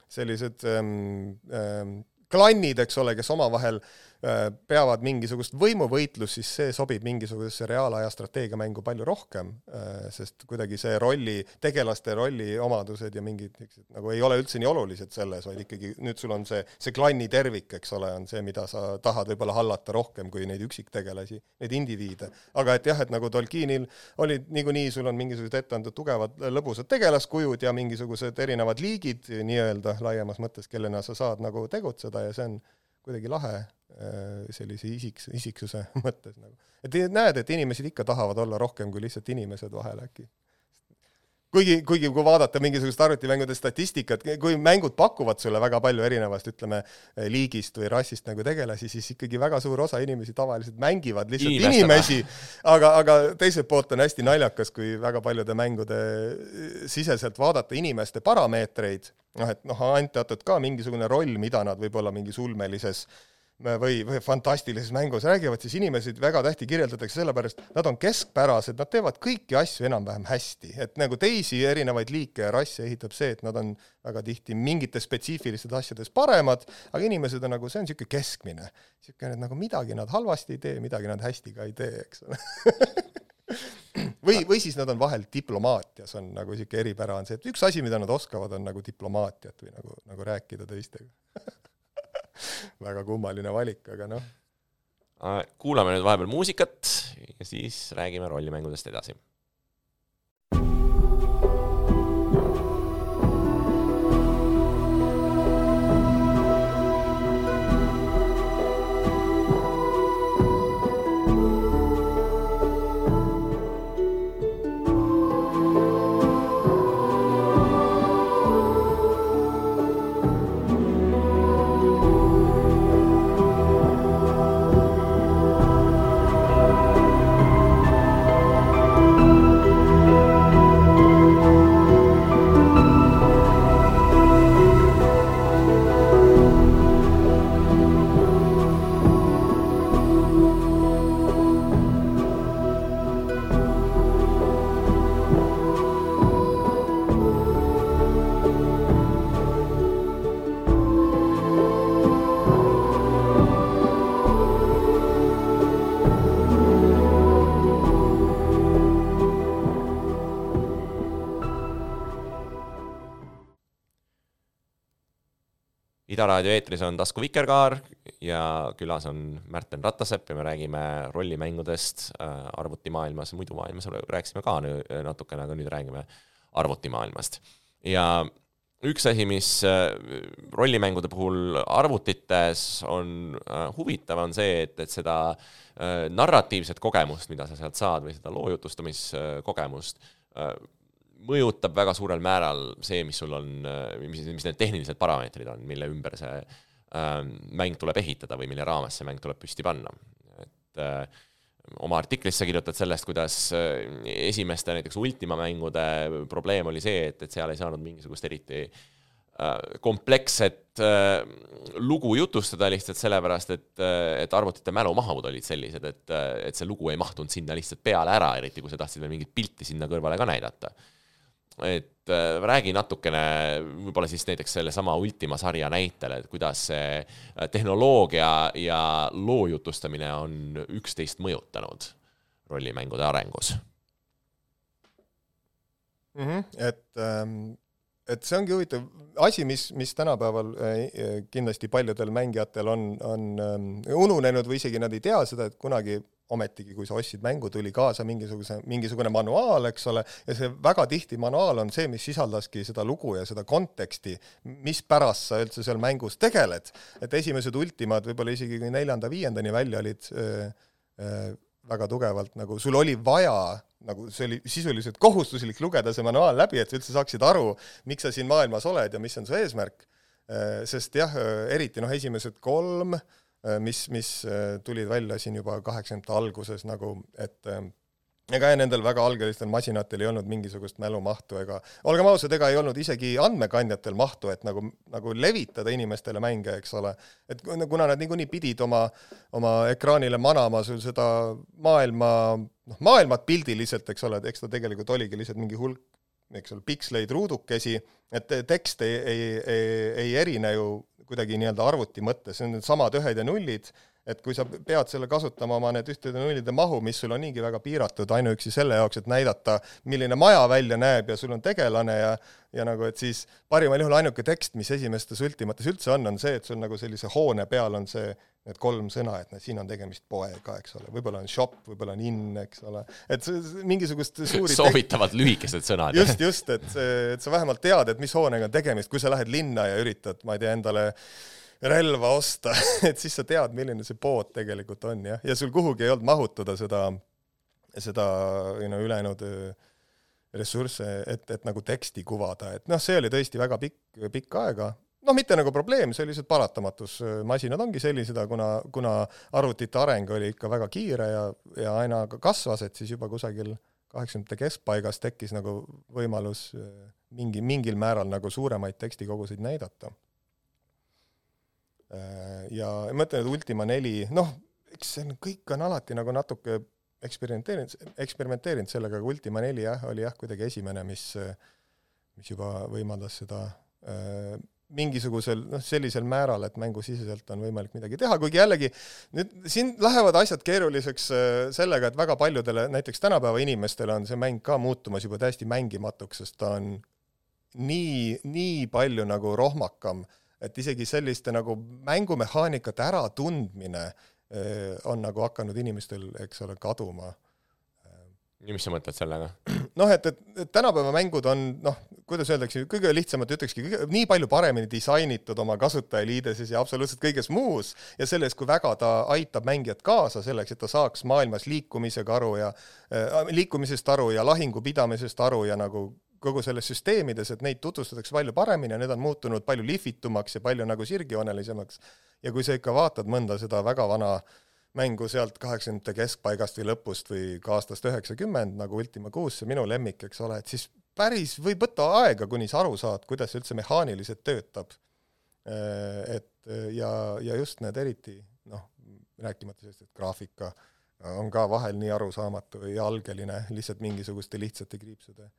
sellised ähm, ähm, klannid, eks ole, kes omavahel äh, peavad mingisugust võimuvõitlust, siis see sobib mingisugusesse reaalaja strateegiamängu palju rohkem, äh, sest kuidagi see rolli, tegelaste rolli omadused ja mingid niisugused nagu ei ole üldse nii olulised selles, vaid ikkagi nüüd sul on see, see klanni tervik, eks ole, on see, mida sa tahad võib-olla hallata rohkem kui neid üksiktegelasi, neid indiviide. aga et jah, et nagu Tolkienil olid niikuinii, sul on mingisugused ette antud tugevad lõbusad tegelaskujud ja mingisugused erinevad liigid nii-öelda laiemas mõttes, kellena sa saad nagu tegutseda ja see on kuidagi lahe äh, sellise isiks, isiksuse mõttes nagu. et näed, et inimesed ikka tahavad olla rohkem kui lihtsalt inimesed vahel äkki kuigi, kuigi kui vaadata mingisugust arvutimängude statistikat, kui mängud pakuvad sulle väga palju erinevast, ütleme, liigist või rassist nagu tegelasi, siis ikkagi väga suur osa inimesi tavaliselt mängivad lihtsalt Inimestena. inimesi, aga, aga teiselt poolt on hästi naljakas, kui väga paljude mängude siseselt vaadata inimeste parameetreid, noh et noh, antatud ka mingisugune roll, mida nad võib-olla mingis ulmelises äh, või, või fantastilises mängus räägivad, siis inimesed väga tähti kirjeldatakse sellepärast, nad on keskpärased, nad teevad kõiki asju enam-vähem hästi, et nagu teisi erinevaid liike ja rasse ehitab see, et nad on väga tihti mingites spetsiifilistes asjades paremad, aga inimesed on nagu, see on niisugune keskmine. niisugune, et nagu midagi nad halvasti ei tee, midagi nad hästi ka ei tee, eks ole. Või, või siis nad on vahel diplomaatias on nagu niisugune eripära on see, et üks asi, mida nad oskavad, on nagu diplomaatiat või nagu, nagu rääkida teistega väga kummaline valik, aga noh.
Äh, kuulame nüüd vahepeal muusikat ja siis räägime rollimängudest edasi Ida raadio eetris on Tasku Vikerkaar ja külas on Märten Ratasepp ja me räägime rollimängudest äh, arvutimaailmas, muidu maailmas rääkisime ka natukene, aga nüüd räägime arvutimaailmast. ja üks asi, mis äh, rollimängude puhul arvutites on äh, huvitav, on see, et, et seda narratiivset kogemust, mida sa sealt saad, või seda loo jutustamiskogemust, mõjutab väga suurel määral see, mis sul on, mis, mis need tehnilised parameetrid on, mille ümber see äh, mäng tuleb ehitada või mille raames see mäng tuleb püsti panna. et äh, oma artiklis sa kirjutad sellest, kuidas äh, esimeste näiteks Ultima mängude probleem oli see, et, et seal ei saanud mingisugust eriti äh, kompleksset äh, lugu jutustada lihtsalt sellepärast, et, et arvutite mälumahud olid sellised, et, et see lugu ei mahtunud sinna lihtsalt peale ära, eriti kui sa tahtsid veel mingit pilti sinna kõrvale ka näidata et äh, räägi natukene võib-olla siis näiteks sellesama Ultima sarja näitel, et kuidas see äh, tehnoloogia ja loo jutustamine on üksteist mõjutanud rollimängude arengus
mm. -hmm. et ähm et see ongi huvitav asi, mis, mis tänapäeval äh, kindlasti paljudel mängijatel on, on ähm, ununenud või isegi nad ei tea seda, et kunagi ometigi, kui sa ostsid mängu, tuli kaasa mingisuguse, mingisugune manuaal, eks ole, ja see väga tihti manuaal on see, mis sisaldaski seda lugu ja seda konteksti, mispärast sa üldse seal mängus tegeled. et esimesed ultimad võib-olla isegi kuni neljanda-viiendani välja olid öö, öö, väga tugevalt nagu, sul oli vaja nagu see oli sisuliselt kohustuslik lugeda see manuaal läbi, et sa üldse saaksid aru, miks sa siin maailmas oled ja mis on su eesmärk. sest jah, eriti noh, esimesed kolm Äh, mis, mis äh, tulid välja siin juba kaheksakümnendate alguses nagu, et äh, ega nendel väga algelistel masinatel ei olnud mingisugust mälumahtu ega olgem ausad, ega ei olnud isegi andmekandjatel mahtu, et nagu, nagu levitada inimestele mänge, eks ole. et kuna nad niikuinii pidid oma, oma ekraanile manama sul seda maailma, noh, maailmat pildiliselt, eks ole, et eks ta tegelikult oligi lihtsalt mingi hulk, eks ole, piksleid, ruudukesi, et tekst ei, ei, ei, ei erine ju kuidagi nii-öelda arvuti mõttes, need on needsamad ühed ja nullid, et kui sa pead selle kasutama oma need ühtede-nullide mahu, mis sul on niigi väga piiratud ainuüksi selle jaoks, et näidata, milline maja välja näeb ja sul on tegelane ja ja nagu, et siis parimal juhul ainuke tekst, mis esimestes ultimates üldse on, on see, et sul nagu sellise hoone peal on see need kolm sõna, et noh, siin on tegemist poega, eks ole, võib-olla on shop, võib-olla on inn, eks ole, et see, mingisugust suuri
soovitavalt lühikesed sõnad.
just, just, et et sa vähemalt tead, et mis hoonega on tegemist, kui sa lähed linna ja üritad, ma ei tea, endale relva osta et siis sa tead, milline see pood tegelikult on, jah, ja sul kuhugi ei olnud mahutada seda, seda, you know, ülejäänud ressursse, et, et nagu teksti kuvada, et noh, see oli tõesti väga pikk, pikk aega, noh, mitte nagu probleem, see oli lihtsalt paratamatus, masinad ongi sellised, aga kuna, kuna arvutite areng oli ikka väga kiire ja, ja aina kasvas, et siis juba kusagil kaheksakümnendate keskpaigas tekkis nagu võimalus eh, mingi, mingil määral nagu suuremaid tekstikoguseid näidata. Eh, ja ma ütlen, et Ultima neli, noh, eks see on, kõik on alati nagu natuke eksperimenteerinud, eksperimenteerinud sellega, aga Ultima neli jah, oli jah, kuidagi esimene, mis, mis juba võimaldas seda äh, mingisugusel noh, sellisel määral, et mängusiseselt on võimalik midagi teha, kuigi jällegi nüüd siin lähevad asjad keeruliseks äh, sellega, et väga paljudele, näiteks tänapäeva inimestele on see mäng ka muutumas juba täiesti mängimatuks, sest ta on nii, nii palju nagu rohmakam, et isegi selliste nagu mängumehaanikate äratundmine äh, on nagu hakanud inimestel, eks ole, kaduma
ja mis sa mõtled sellega?
noh, et, et, et tänapäeva mängud on noh, kuidas öeldakse, kõige lihtsamalt ütlekski, nii palju paremini disainitud oma kasutajaliideses ja absoluutselt kõiges muus ja selles, kui väga ta aitab mängijat kaasa selleks, et ta saaks maailmas liikumisega aru ja äh, liikumisest aru ja lahingu pidamisest aru ja nagu kogu selles süsteemides, et neid tutvustatakse palju paremini ja need on muutunud palju lihvitumaks ja palju nagu sirgjoonelisemaks. ja kui sa ikka vaatad mõnda seda väga vana äh, mängu sealt kaheksakümnendate keskpaigast või lõpust või ka aastast üheksakümmend, nagu Ultima kuus, see minu lemmik, eks ole, et siis päris võib võtta aega, kuni sa aru saad, kuidas üldse mehaaniliselt töötab. Äh, et ja, ja just need eriti noh, rääkimata sellest, et graafika on ka vahel nii arusaamatu ja algeline, lihtsalt mingisuguste lihtsate kriipsude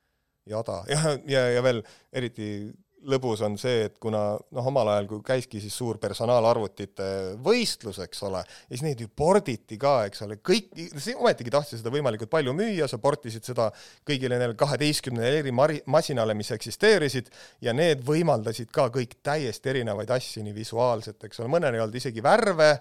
jada ja, ja, ja veel eriti lõbus on see, et kuna noh, omal ajal, kui käiski siis suur personaalarvutite võistlus, eks ole, ja siis neid ju porditi ka, eks ole, kõik, ometigi tahtsid seda võimalikult palju müüa, sa portisid seda kõigile neile kaheteistkümnele eri mari-, masinale, mis eksisteerisid, ja need võimaldasid ka kõik täiesti erinevaid asju nii visuaalselt, eks ole, mõnel ei olnud isegi värve,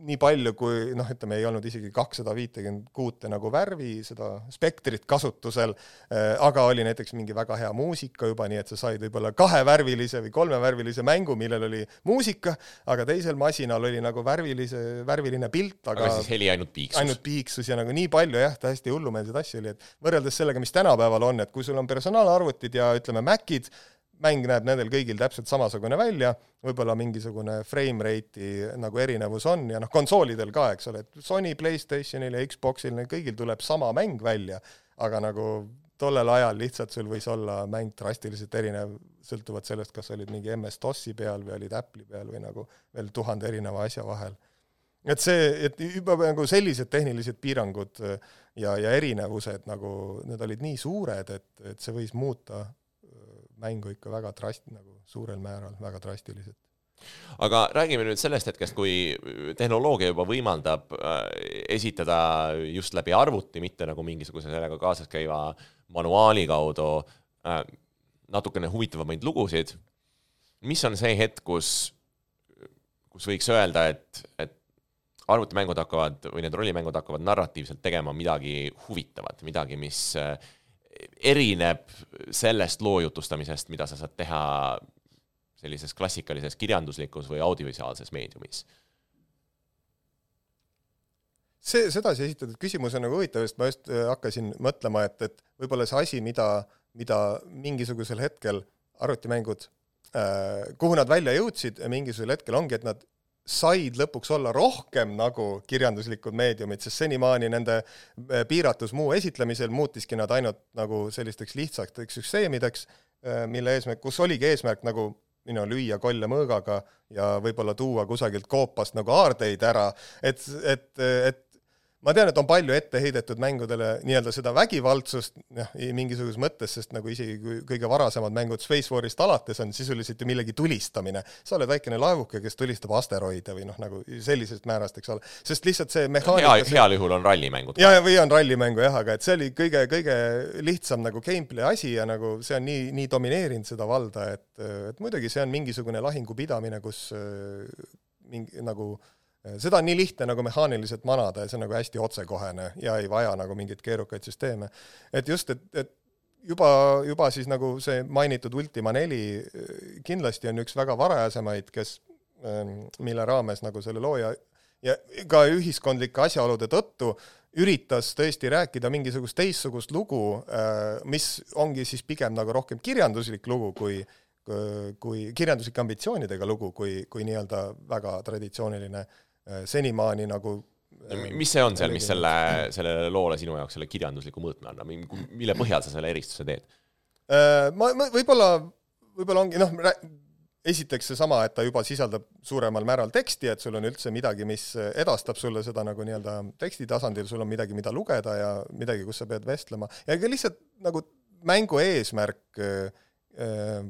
nii palju, kui noh, ütleme, ei olnud isegi kakssada viitekümmet kuute nagu värvi, seda spektrit kasutusel, äh, aga oli näiteks mingi väga hea muusika juba, nii et sa said võib-olla kahevärvilise või kolmevärvilise mängu, millel oli muusika, aga teisel masinal oli nagu värvilise, värviline pilt, aga
aga siis heli ainult piiksus?
ainult piiksus ja nagu nii palju jah, täiesti hullumeelseid asju oli, et võrreldes sellega, mis tänapäeval on, et kui sul on personaalarvutid ja ütleme, Macid, mäng näeb nendel kõigil täpselt samasugune välja, võib-olla mingisugune frame rate'i nagu erinevus on ja noh, konsoolidel ka, eks ole, et Sony Playstationil ja Xboxil, neil kõigil tuleb sama mäng välja, aga nagu tollel ajal lihtsalt sul võis olla mäng drastiliselt erinev, sõltuvalt sellest, kas olid mingi MS-DOS-i peal või olid Apple'i peal või nagu veel tuhande erineva asja vahel. et see, et juba nagu sellised tehnilised piirangud ja, ja erinevused nagu, need olid nii suured, et, et see võis muuta mängu ikka väga drast-, nagu suurel määral, väga drastiliselt
aga räägime nüüd sellest hetkest, kui tehnoloogia juba võimaldab äh, esitada just läbi arvuti, mitte nagu mingisuguse sellega kaasas käiva manuaali kaudu äh, natukene huvitavamaid lugusid. mis on see hetk, kus, kus võiks öelda, et, et arvutimängud hakkavad või need rollimängud hakkavad narratiivselt tegema midagi huvitavat, midagi, mis äh, erineb sellest loo jutustamisest, mida sa saad teha sellises klassikalises kirjanduslikus või audiovisuaalses meediumis?
see, sedasi esitatud küsimus on nagu huvitav, sest ma just äh, hakkasin mõtlema, et, et võib-olla see asi, mida, mida mingisugusel hetkel arvutimängud äh,, kuhu nad välja jõudsid, mingisugusel hetkel ongi, et nad said lõpuks olla rohkem nagu kirjanduslikud meediumid, sest senimaani nende äh, piiratus muu esitlemisel muutiski nad ainult nagu sellisteks lihtsateks süsteemideks, äh, mille eesmärk, kus oligi eesmärk nagu minu lüüa kolle mõõgaga ja võib-olla tuua kusagilt koopast nagu aardeid ära, et, et, et ma tean, et on palju ette heidetud mängudele nii-öelda seda vägivaldsust, noh, mingisuguses mõttes, sest nagu isegi kui kõige varasemad mängud Space Warist alates on sisuliselt ju millegi tulistamine. sa oled väikene laevuke, kes tulistab asteroide või noh, nagu sellisest määrast, eks ole, sest lihtsalt see mehaanika
hea, heal juhul on rallimängud.
ja, ja või on rallimängu jah, aga et see oli kõige, kõige lihtsam nagu gameplay asi ja nagu see on nii, nii domineerinud seda valda, et, et muidugi see on mingisugune lahingu pidamine, kus mingi nagu äh, seda on nii lihtne nagu mehaaniliselt manada ja see on nagu hästi otsekohene ja ei vaja nagu mingeid keerukaid süsteeme. et just, et, et juba, juba siis nagu see mainitud Ultima neli kindlasti on üks väga varajasemaid, kes, ähm, mille raames nagu selle looja ja ka ühiskondlike asjaolude tõttu üritas tõesti rääkida mingisugust teistsugust lugu, äh, mis ongi siis pigem nagu rohkem kirjanduslik lugu kui kui kirjanduslike ambitsioonidega lugu, kui, kui nii-öelda väga traditsiooniline äh, Äh, senimaani nagu
äh, mis see on seal, mis selle, sellele loole sinu jaoks selle kirjandusliku mõõtme annab, mille põhjal sa selle eristuse teed?
Äh, ma, ma võib-olla, võib-olla ongi noh, esiteks seesama, et ta juba sisaldab suuremal määral teksti, et sul on üldse midagi, mis edastab sulle seda nagu nii-öelda teksti tasandil, sul on midagi, mida lugeda ja midagi, kus sa pead vestlema ja ka lihtsalt nagu mängu eesmärk äh,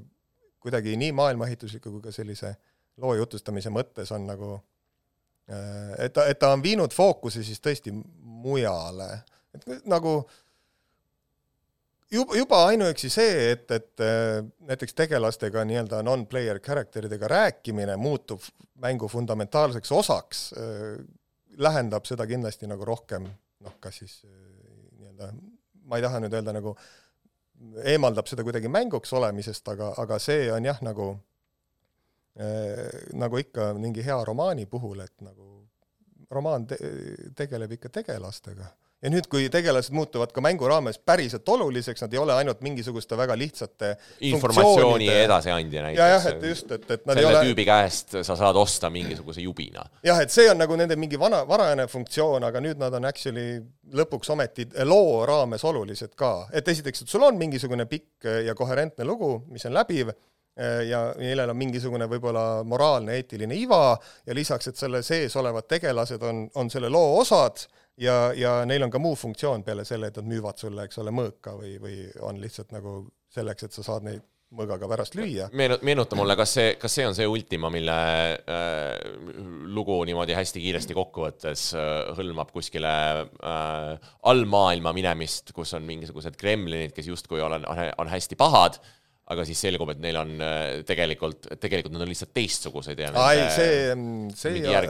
kuidagi nii maailmaehitusliku kui ka sellise loo jutustamise mõttes on nagu Äh, et ta, et ta on viinud fookuse siis tõesti mujale, et nagu juba, juba ainuüksi see, et, et äh, näiteks tegelastega nii-öelda non-player character idega rääkimine muutub mängu fundamentaalseks osaks, äh, lähendab seda kindlasti nagu rohkem noh, kas siis nii-öelda, ma ei taha nüüd öelda nagu, eemaldab seda kuidagi mänguks olemisest, aga, aga see on jah, nagu Äh, nagu ikka mingi hea romaani puhul, et nagu romaan te tegeleb ikka tegelastega. ja nüüd, kui tegelased muutuvad ka mängu raames päriselt oluliseks, nad ei ole ainult mingisuguste väga lihtsate
informatsiooni edasiandja näiteks.
jah, et just, et, et
nad selle ei ole tüübi käest sa saad osta mingisuguse jubina.
jah, et see on nagu nende mingi vana, varajane funktsioon, aga nüüd nad on actually lõpuks ometi loo raames olulised ka. et esiteks, et sul on mingisugune pikk ja koherentne lugu, mis on läbiv Äh, ja millel on mingisugune võib-olla moraalne, eetiline iva ja lisaks, et selle sees olevad tegelased on, on selle loo osad ja, ja neil on ka muu funktsioon peale selle, et nad müüvad sulle, eks ole, mõõka või, või on lihtsalt nagu selleks, et sa saad neid mõõgaga pärast lüüa.
meenu-, meenuta mulle, kas see, kas see on see Ultima, mille äh, lugu niimoodi hästi kiiresti kokkuvõttes äh, hõlmab kuskile äh, allmaailma minemist, kus on mingisugused kremlinid, kes justkui on, on, on hästi pahad aga siis selgub, et neil on äh, tegelikult, tegelikult nad on lihtsalt teistsugused ja
ai, see, mm, see ja,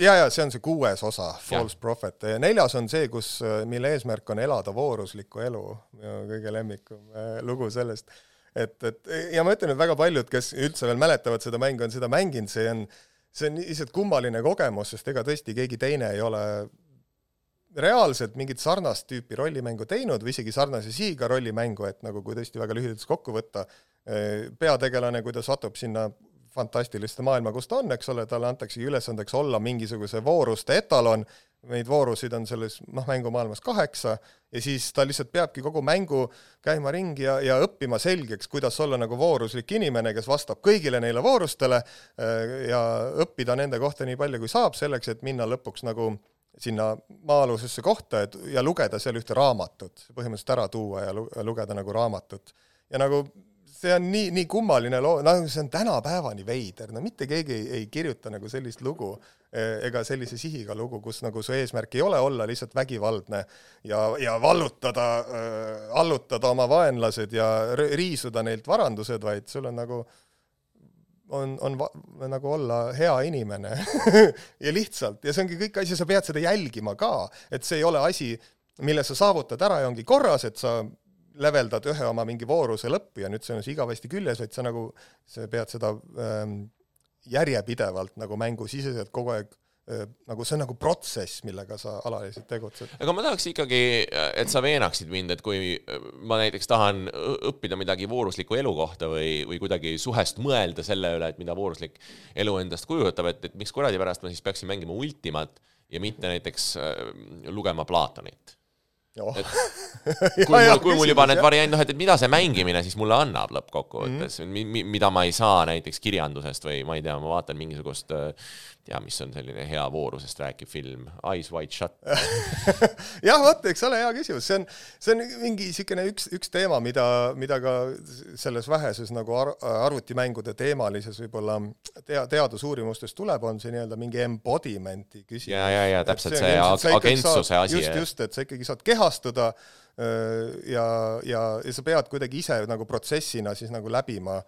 ja, ja see on see kuues osa, False ja. Prophet. neljas on see, kus, äh, mille eesmärk on elada vooruslikku elu, minu kõige lemmikum äh, lugu sellest. et, et ja ma ütlen, et väga paljud, kes üldse veel mäletavad seda mängu, on seda mänginud, see on, see on lihtsalt kummaline kogemus, sest ega tõesti keegi teine ei ole reaalselt mingit sarnast tüüpi rollimängu teinud või isegi sarnase sihiga rollimängu, et nagu kui tõesti väga lühidalt kokku võtta, eh, peategelane, kui ta satub sinna fantastiliste maailma, kus ta on, eks ole, talle antaksegi ülesandeks olla mingisuguse vooruste etalon, neid voorusid on selles noh, mängumaailmas kaheksa, ja siis ta lihtsalt peabki kogu mängu käima ringi ja, ja õppima selgeks, kuidas olla nagu vooruslik inimene, kes vastab kõigile neile voorustele eh, ja õppida nende kohta nii palju, kui saab, selleks et minna lõpuks nagu äh, sinna maa-alusesse kohta, et ja lugeda seal ühte raamatut, põhimõtteliselt ära tuua ja lu-, lugeda nagu raamatut. ja nagu see on nii, nii kummaline loo, noh, see on tänapäevani veider, no mitte keegi ei, ei kirjuta nagu sellist lugu e, ega sellise sihiga lugu, kus nagu su eesmärk ei ole olla lihtsalt vägivaldne ja, ja vallutada äh,, allutada oma vaenlased ja riisuda neilt varandused, vaid sul on nagu äh, on, on va, nagu olla hea inimene ja lihtsalt, ja see ongi kõik asi, sa pead seda jälgima ka, et see ei ole asi, mille sa saavutad ära ja ongi korras, et sa leveldad ühe oma mingi vooruse lõppu ja nüüd see on siis igavesti küljes, vaid sa nagu, sa pead seda ähm, järjepidevalt nagu mängusiseselt kogu aeg nagu see on nagu protsess, millega sa alaliselt tegutsed.
aga ma tahaks ikkagi, et sa veenaksid mind, et kui ma näiteks tahan õppida midagi voorusliku elu kohta või, või kuidagi suhest mõelda selle üle, et mida vooruslik elu endast kujutab, et, et miks kuradi pärast ma siis peaksin mängima Ultimat ja mitte näiteks äh, lugema Platonit
oh.
kui mul, kui mul juba need variandid, noh, et, et mida see mängimine siis mulle annab lõppkokkuvõttes mm, -hmm. mi, mida ma ei saa näiteks kirjandusest või ma ei tea, ma vaatan mingisugust, tea, mis on selline hea voorusest rääkiv film, Eyes Wide Shut
jah, vot, eks ole, hea küsimus, see on, see on mingi niisugune üks, üks teema, mida, mida ka selles väheses nagu ar arvutimängude teemalises võib-olla tea, teadusuurimustes tuleb, on see nii-öelda mingi embodiment'i küsimus.
ja, ja, ja täpselt see, see agentsuse asi.
just, just, et sa ikkagi saad kehastuda ja, ja, ja sa pead kuidagi ise nagu protsessina siis nagu läbima,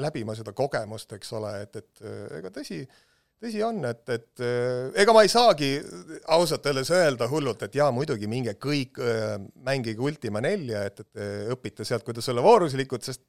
läbima seda kogemust, eks ole, et, et ega tõsi, tõsi on, et, et äh, ega ma ei saagi ausalt öeldes öelda hullult, et jaa, muidugi minge kõik äh, mängige Ultima nelja, et, et äh, õpite sealt, kuidas olla vooruslikud, sest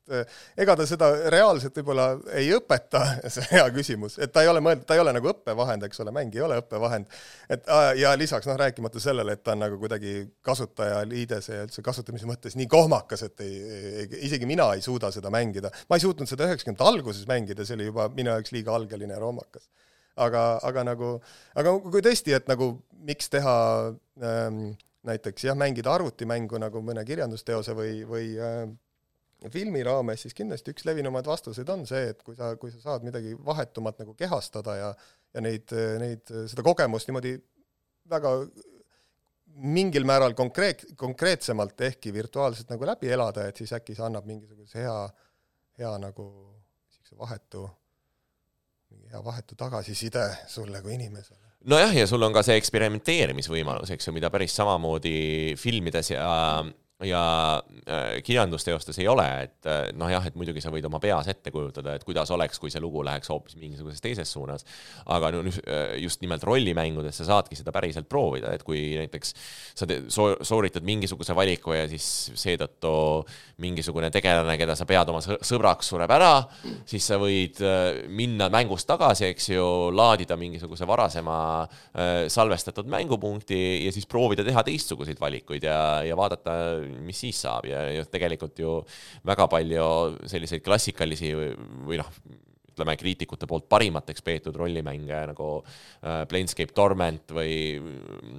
ega ta seda reaalselt võib-olla ei õpeta, see on hea küsimus, et ta ei ole mõeldud, ta ei ole nagu õppevahend, eks ole, mäng ei ole õppevahend. et ja lisaks noh, rääkimata sellele, et ta on nagu kuidagi kasutajaliidese ja üldse kasutamise mõttes nii kohmakas, et ei, isegi mina ei suuda seda mängida. ma ei suutnud seda üheksakümnendate alguses mängida, see oli juba minu jaoks liiga algeline ja rommakas aga, aga nagu, aga kui tõesti, et nagu miks teha ähm, näiteks jah, mängida arvutimängu nagu mõne kirjandusteose või, või äh, filmi raames, siis kindlasti üks levinumaid vastuseid on see, et kui sa, kui sa saad midagi vahetumat nagu kehastada ja ja neid, neid, seda kogemust niimoodi väga mingil määral konkreet-, konkreetsemalt ehkki virtuaalselt nagu läbi elada, et siis äkki see annab mingisuguse hea, hea nagu niisuguse vahetu mingi hea vahetu tagasiside sulle kui inimesele.
nojah, ja sul on ka see eksperimenteerimisvõimalus, eks ju, mida päris samamoodi filmides ja ja äh, kirjandusteostes ei ole, et äh, noh, jah, et muidugi sa võid oma peas ette kujutada, et kuidas oleks, kui see lugu läheks hoopis mingisuguses teises suunas. aga no äh, just nimelt rollimängudes sa saadki seda päriselt proovida, et kui näiteks sa so sooritad mingisuguse valiku ja siis seetõttu mingisugune tegelane, keda sa pead oma sõbraks, sureb ära, siis sa võid minna mängust tagasi, eks ju, laadida mingisuguse varasema salvestatud mängupunkti ja siis proovida teha teistsuguseid valikuid ja, ja vaadata mis siis saab ja, ja tegelikult ju väga palju selliseid klassikalisi või, või noh, ütleme kriitikute poolt parimateks peetud rollimänge nagu äh, Planescape Torment või,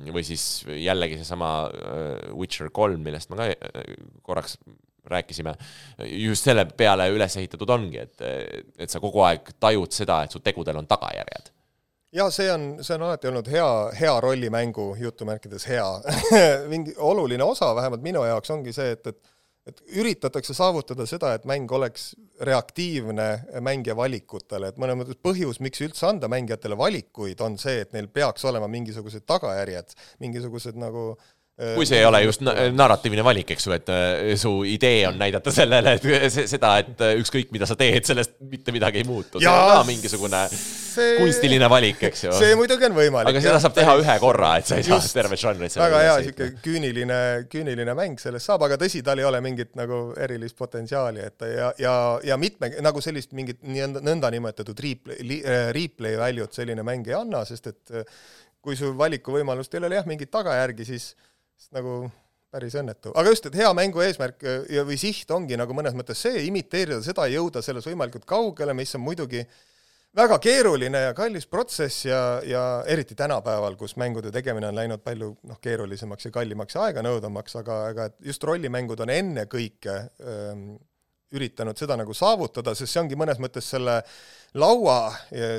või siis jällegi seesama äh, Witcher kolm, millest ma ka äh, korraks rääkisime, just selle peale üles ehitatud ongi, et, et sa kogu aeg tajud seda, et su tegudel on tagajärjed
ja see on, see on alati olnud hea, hea rollimängu jutumärkides hea. Mingi oluline osa vähemalt minu jaoks ongi see, et, et et üritatakse saavutada seda, et mäng oleks reaktiivne mängija valikutele, et mõnes mõttes põhjus, miks üldse anda mängijatele valikuid, on see, et neil peaks olema mingisugused tagajärjed, mingisugused nagu äh,
kui see ei ole just narratiivne valik, eks ju, et äh, su idee on näidata sellele, et seda, et äh, ükskõik, mida sa teed, sellest mitte midagi ei muutu. see on ka mingisugune see... kunstiline valik, eks ju.
see muidugi on võimalik.
aga seda saab teha ühe korra, et sa ei just, saa tervet žanrit
väga hea, niisugune küüniline, küüniline mäng sellest saab, aga tõsi, tal ei ole mingit nagu erilist potentsiaali, et ja, ja, ja mitme, nagu sellist mingit nõndanimetatud replay, replay value't selline mäng ei anna, sest et kui su valikuvõimalust ei ole jah, mingeid tagajärgi, siis nagu päris õnnetu, aga just, et hea mängu eesmärk äh, ja, või siht ongi nagu mõnes mõttes see, imiteerida seda, jõuda selles võimalikult kaugele, mis on muidugi väga keeruline ja kallis protsess ja, ja eriti tänapäeval, kus mängude tegemine on läinud palju noh, keerulisemaks ja kallimaks ja aeganõudvamaks, aga, aga et just rollimängud on ennekõike ähm, üritanud seda nagu saavutada, sest see ongi mõnes mõttes selle laua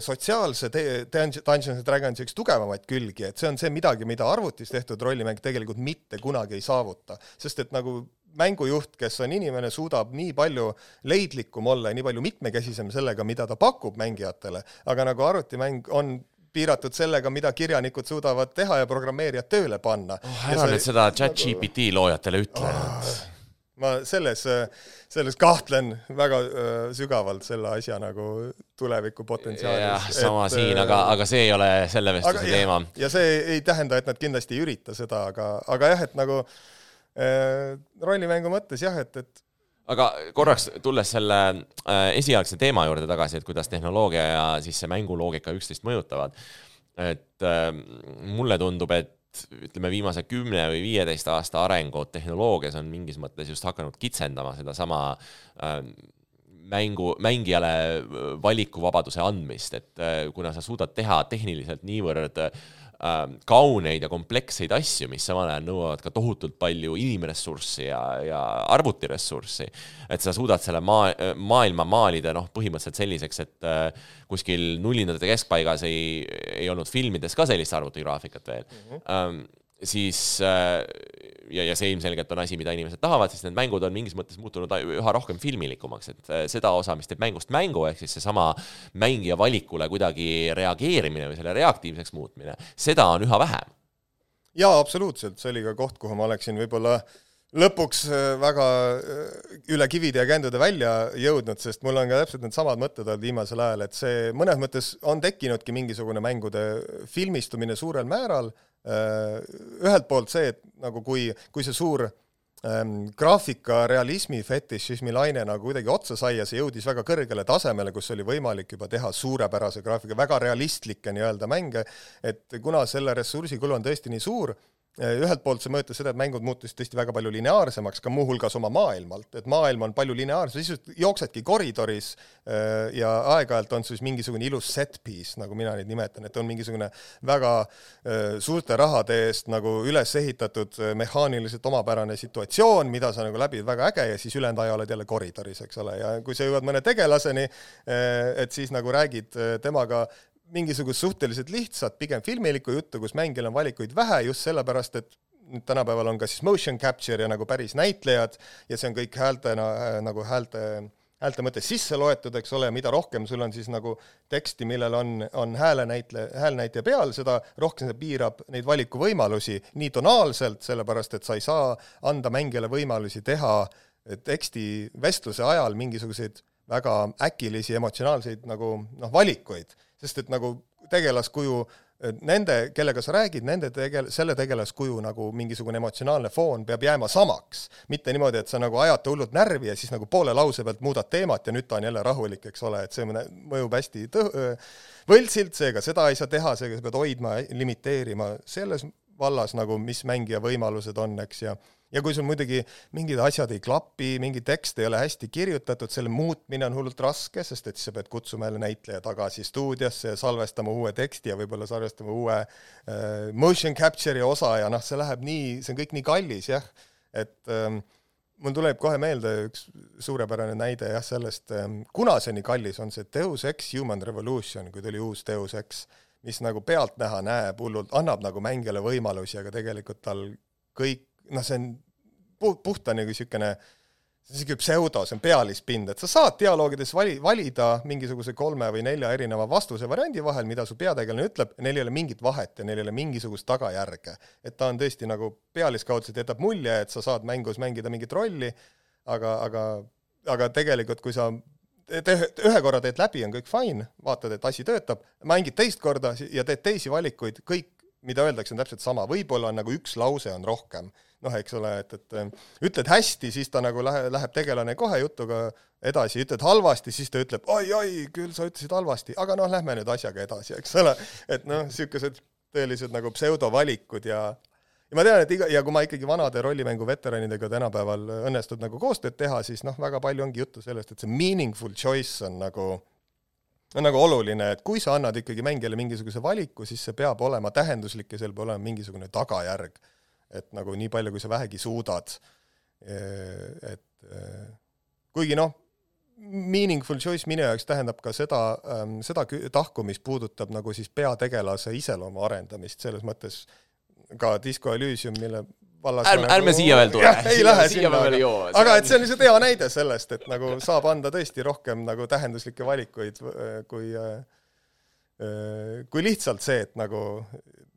sotsiaalse Dungeons and Dragonsi üks tugevamaid külgi, et see on see midagi, mida arvutis tehtud rollimäng tegelikult mitte kunagi ei saavuta, sest et nagu mängujuht, kes on inimene, suudab nii palju leidlikum olla ja nii palju mitmekesisem sellega, mida ta pakub mängijatele, aga nagu arvutimäng on piiratud sellega, mida kirjanikud suudavad teha ja programmeerijad tööle panna.
Oh,. ära nüüd seda chat GPT loojatele ütle oh
ma selles, selles kahtlen väga äh, sügavalt selle asja nagu tuleviku potentsiaalis.
jah, sama et, siin, aga, äh, aga see ei ole selle vestluse aga, teema.
ja see ei tähenda, et nad kindlasti ei ürita seda, aga, aga jah, et nagu äh, rollimängu mõttes jah, et, et
aga korraks tulles selle äh, esialgse teema juurde tagasi, et kuidas tehnoloogia ja siis see mänguloogika üksteist mõjutavad, et äh, mulle tundub, et ütleme, viimase kümne või viieteist aasta arengud tehnoloogias on mingis mõttes just hakanud kitsendama sedasama äh, mängu, mängijale valikuvabaduse andmist, et äh, kuna sa suudad teha tehniliselt niivõrd äh, kauneid ja kompleksseid asju, mis samal ajal nõuavad ka tohutult palju inimressurssi ja, ja arvutiressurssi. et sa suudad selle maa, maailma maalida noh, põhimõtteliselt selliseks, et äh, kuskil nullindate keskpaigas ei, ei olnud filmides ka sellist arvutigraafikat veel mm. -hmm. siis äh, ja, ja see ilmselgelt on asi, mida inimesed tahavad, siis need mängud on mingis mõttes muutunud üha rohkem filmilikumaks, et äh, seda osa, mis teeb mängust mängu, ehk siis seesama mängija valikule kuidagi reageerimine või selle reaktiivseks muutmine, seda on üha vähem.
jaa, absoluutselt, see oli ka koht, kuhu ma oleksin võib-olla lõpuks äh, väga äh, üle kivide ja kändude välja jõudnud, sest mul on ka täpselt needsamad mõtted olnud viimasel ajal, et see mõnes mõttes on tekkinudki mingisugune mängude filmistumine suurel määral, ühelt poolt see, et nagu kui, kui see suur ähm, graafika realismi fetišismi laine nagu kuidagi otsa sai ja see jõudis väga kõrgele tasemele, kus oli võimalik juba teha suurepärase graafika, väga realistlikke nii-öelda mänge, et kuna selle ressursikulu on tõesti nii suur, ühelt poolt see mõjutas seda, et mängud muutusid tõesti väga palju lineaarsemaks, ka muuhulgas oma maailmalt, et maailm on palju lineaarsem, siis jooksedki koridoris äh, ja aeg-ajalt on siis mingisugune ilus set piece, nagu mina neid nimetan, et on mingisugune väga äh, suurte rahade eest nagu üles ehitatud äh, mehaaniliselt omapärane situatsioon, mida sa nagu läbid, väga äge, ja siis ülejäänud aja oled jälle koridoris, eks ole, ja kui sa jõuad mõne tegelaseni, et siis nagu räägid temaga mingisugust suhteliselt lihtsat, pigem filmilikku juttu, kus mängijal on valikuid vähe just sellepärast, et nüüd tänapäeval on ka siis motion capture ja nagu päris näitlejad ja see on kõik häältena nagu häälte, häälte mõttes sisse loetud, eks ole, mida rohkem sul on siis nagu teksti, millel on, on häälenäitle, häälnäitleja peal, seda rohkem see piirab neid valikuvõimalusi nii tonaalselt, sellepärast et sa ei saa anda mängijale võimalusi teha teksti vestluse ajal mingisuguseid väga äkilisi emotsionaalseid nagu noh, valikuid sest et nagu tegelaskuju, nende, kellega sa räägid, nende tegel-, selle tegelaskuju nagu mingisugune emotsionaalne foon peab jääma samaks. mitte niimoodi, et sa nagu ajad ta hullult närvi ja siis nagu poole lause pealt muudad teemat ja nüüd ta on jälle rahulik, eks ole, et see mõjub hästi tõ-, võltsilt, seega seda ei saa teha, seega sa pead hoidma, limiteerima selles vallas nagu, mis mängija võimalused on, eks, ja ja kui sul muidugi mingid asjad ei klapi, mingi tekst ei ole hästi kirjutatud, selle muutmine on hullult raske, sest et siis sa pead kutsuma jälle näitleja tagasi stuudiosse ja salvestama uue teksti ja võib-olla salvestama uue äh, motion capture'i osa ja noh, see läheb nii, see on kõik nii kallis jah, et ähm, mul tuleb kohe meelde üks suurepärane näide jah, sellest ähm,, kuna see nii kallis on, see Deus Ex Human Revolution, kui tuli uus Deus Ex, mis nagu pealtnäha näeb hullult, annab nagu mängijale võimalusi, aga tegelikult tal kõik noh, see on puht, puhta nagu niisugune see on niisugune pseudo, see on pealispind, et sa saad dialoogides vali, valida mingisuguse kolme või nelja erineva vastuse variandi vahel, mida su peategelane ütleb, neil ei ole mingit vahet ja neil ei ole mingisugust tagajärge. et ta on tõesti nagu pealiskaudselt jätab mulje, et sa saad mängus mängida mingit rolli, aga, aga, aga tegelikult, kui sa te, ühe korra teed läbi, on kõik fine, vaatad, et asi töötab, mängid teist korda ja teed teisi valikuid, kõik, mida öeldakse, on täpselt sama, võib-olla on nagu üks lause on rohkem. Noh, eks ole, et, et äh, ütled hästi, siis ta nagu lähe, läheb tegelane kohe jutuga edasi, ütled halvasti, siis ta ütleb oi-oi, küll sa ütlesid halvasti, aga noh, lähme nüüd asjaga edasi, eks ole. et noh, niisugused tõelised nagu pseudovalikud ja ja ma tean, et iga, ja kui ma ikkagi vanade rollimängu veteranidega tänapäeval õnnestub nagu koostööd teha, siis noh, väga palju ongi juttu sellest, et see meaningful choice on nagu on nagu oluline, et kui sa annad ikkagi mängijale mingisuguse valiku, siis see peab olema tähenduslik ja seal peab olema mingisugune tagajärg. Et nagu nii palju, kui sa vähegi suudad, eh, et eh, kuigi noh, meaningful choice minu jaoks tähendab ka seda, ähm, seda tahku, mis puudutab nagu siis peategelase iseloomu arendamist, selles mõttes ka Disco Elysium, mille vallas
ärme, ärme nagu, siia veel tule.
ei lähe sinna, aga, aga et see on lihtsalt hea näide sellest, et nagu saab anda tõesti rohkem nagu tähenduslikke valikuid kui kui lihtsalt see, et nagu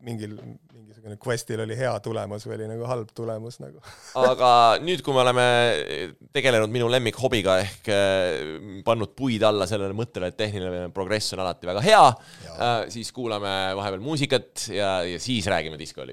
mingil, mingisugune quest'il oli hea tulemus või oli nagu halb tulemus nagu.
Aga nüüd, kui me oleme tegelenud minu lemmikhobiga ehk äh, pannud puid alla sellele mõttele, et tehniline progress on alati väga hea, äh, siis kuulame vahepeal muusikat ja, ja siis räägime Disco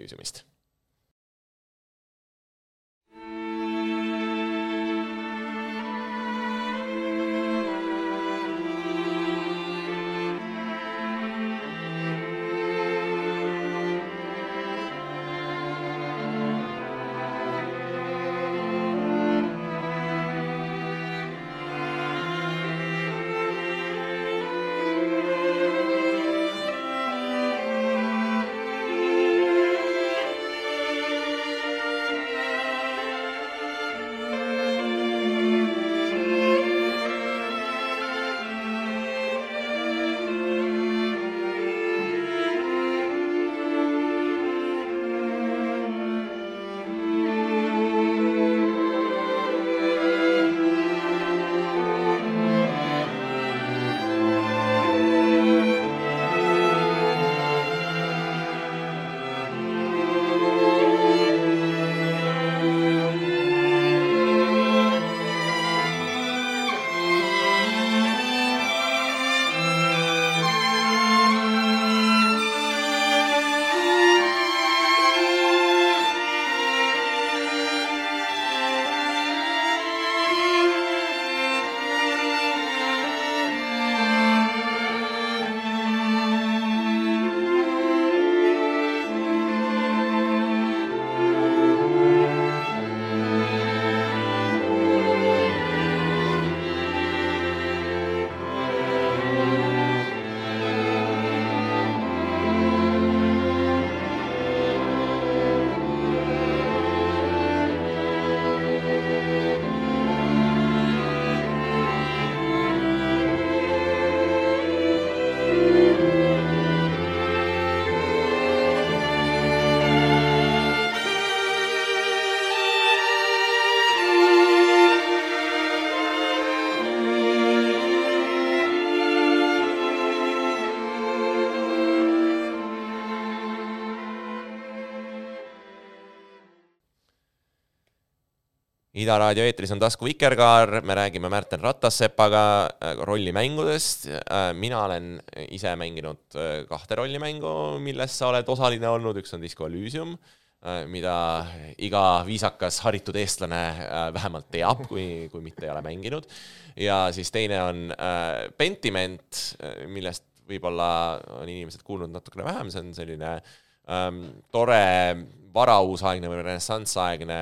Ida raadio eetris on Tasku Vikerkaar, me räägime Märten Ratassepaga äh, rollimängudest. mina olen ise mänginud kahte rollimängu, milles sa oled osaline olnud, üks on Disco Elysium, mida iga viisakas haritud eestlane vähemalt teab, kui, kui mitte ei ole mänginud. ja siis teine on Pentiment, millest võib-olla on inimesed kuulnud natukene vähem, see on selline ähm, tore varauusaegne või renessansaegne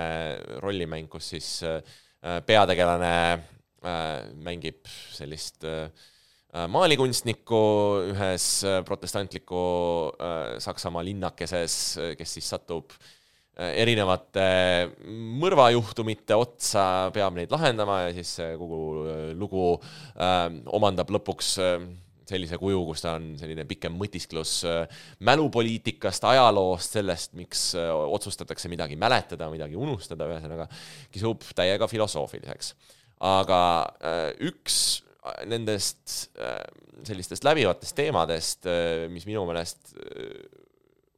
rollimäng, kus siis äh, peategelane äh, mängib sellist äh, maalikunstnikku ühes äh, protestantliku äh, Saksamaa linnakeses, kes siis satub äh, erinevate mõrvajuhtumite otsa, peab neid lahendama ja siis kogu lugu omandab lõpuks sellise kuju, kus ta on selline pikem mõtisklus äh, mälupoliitikast, ajaloost, sellest, miks äh, otsustatakse midagi mäletada, midagi unustada, ühesõnaga kisub täiega filosoofiliseks. aga äh, üks nendest sellistest läbivatest teemadest, mis minu meelest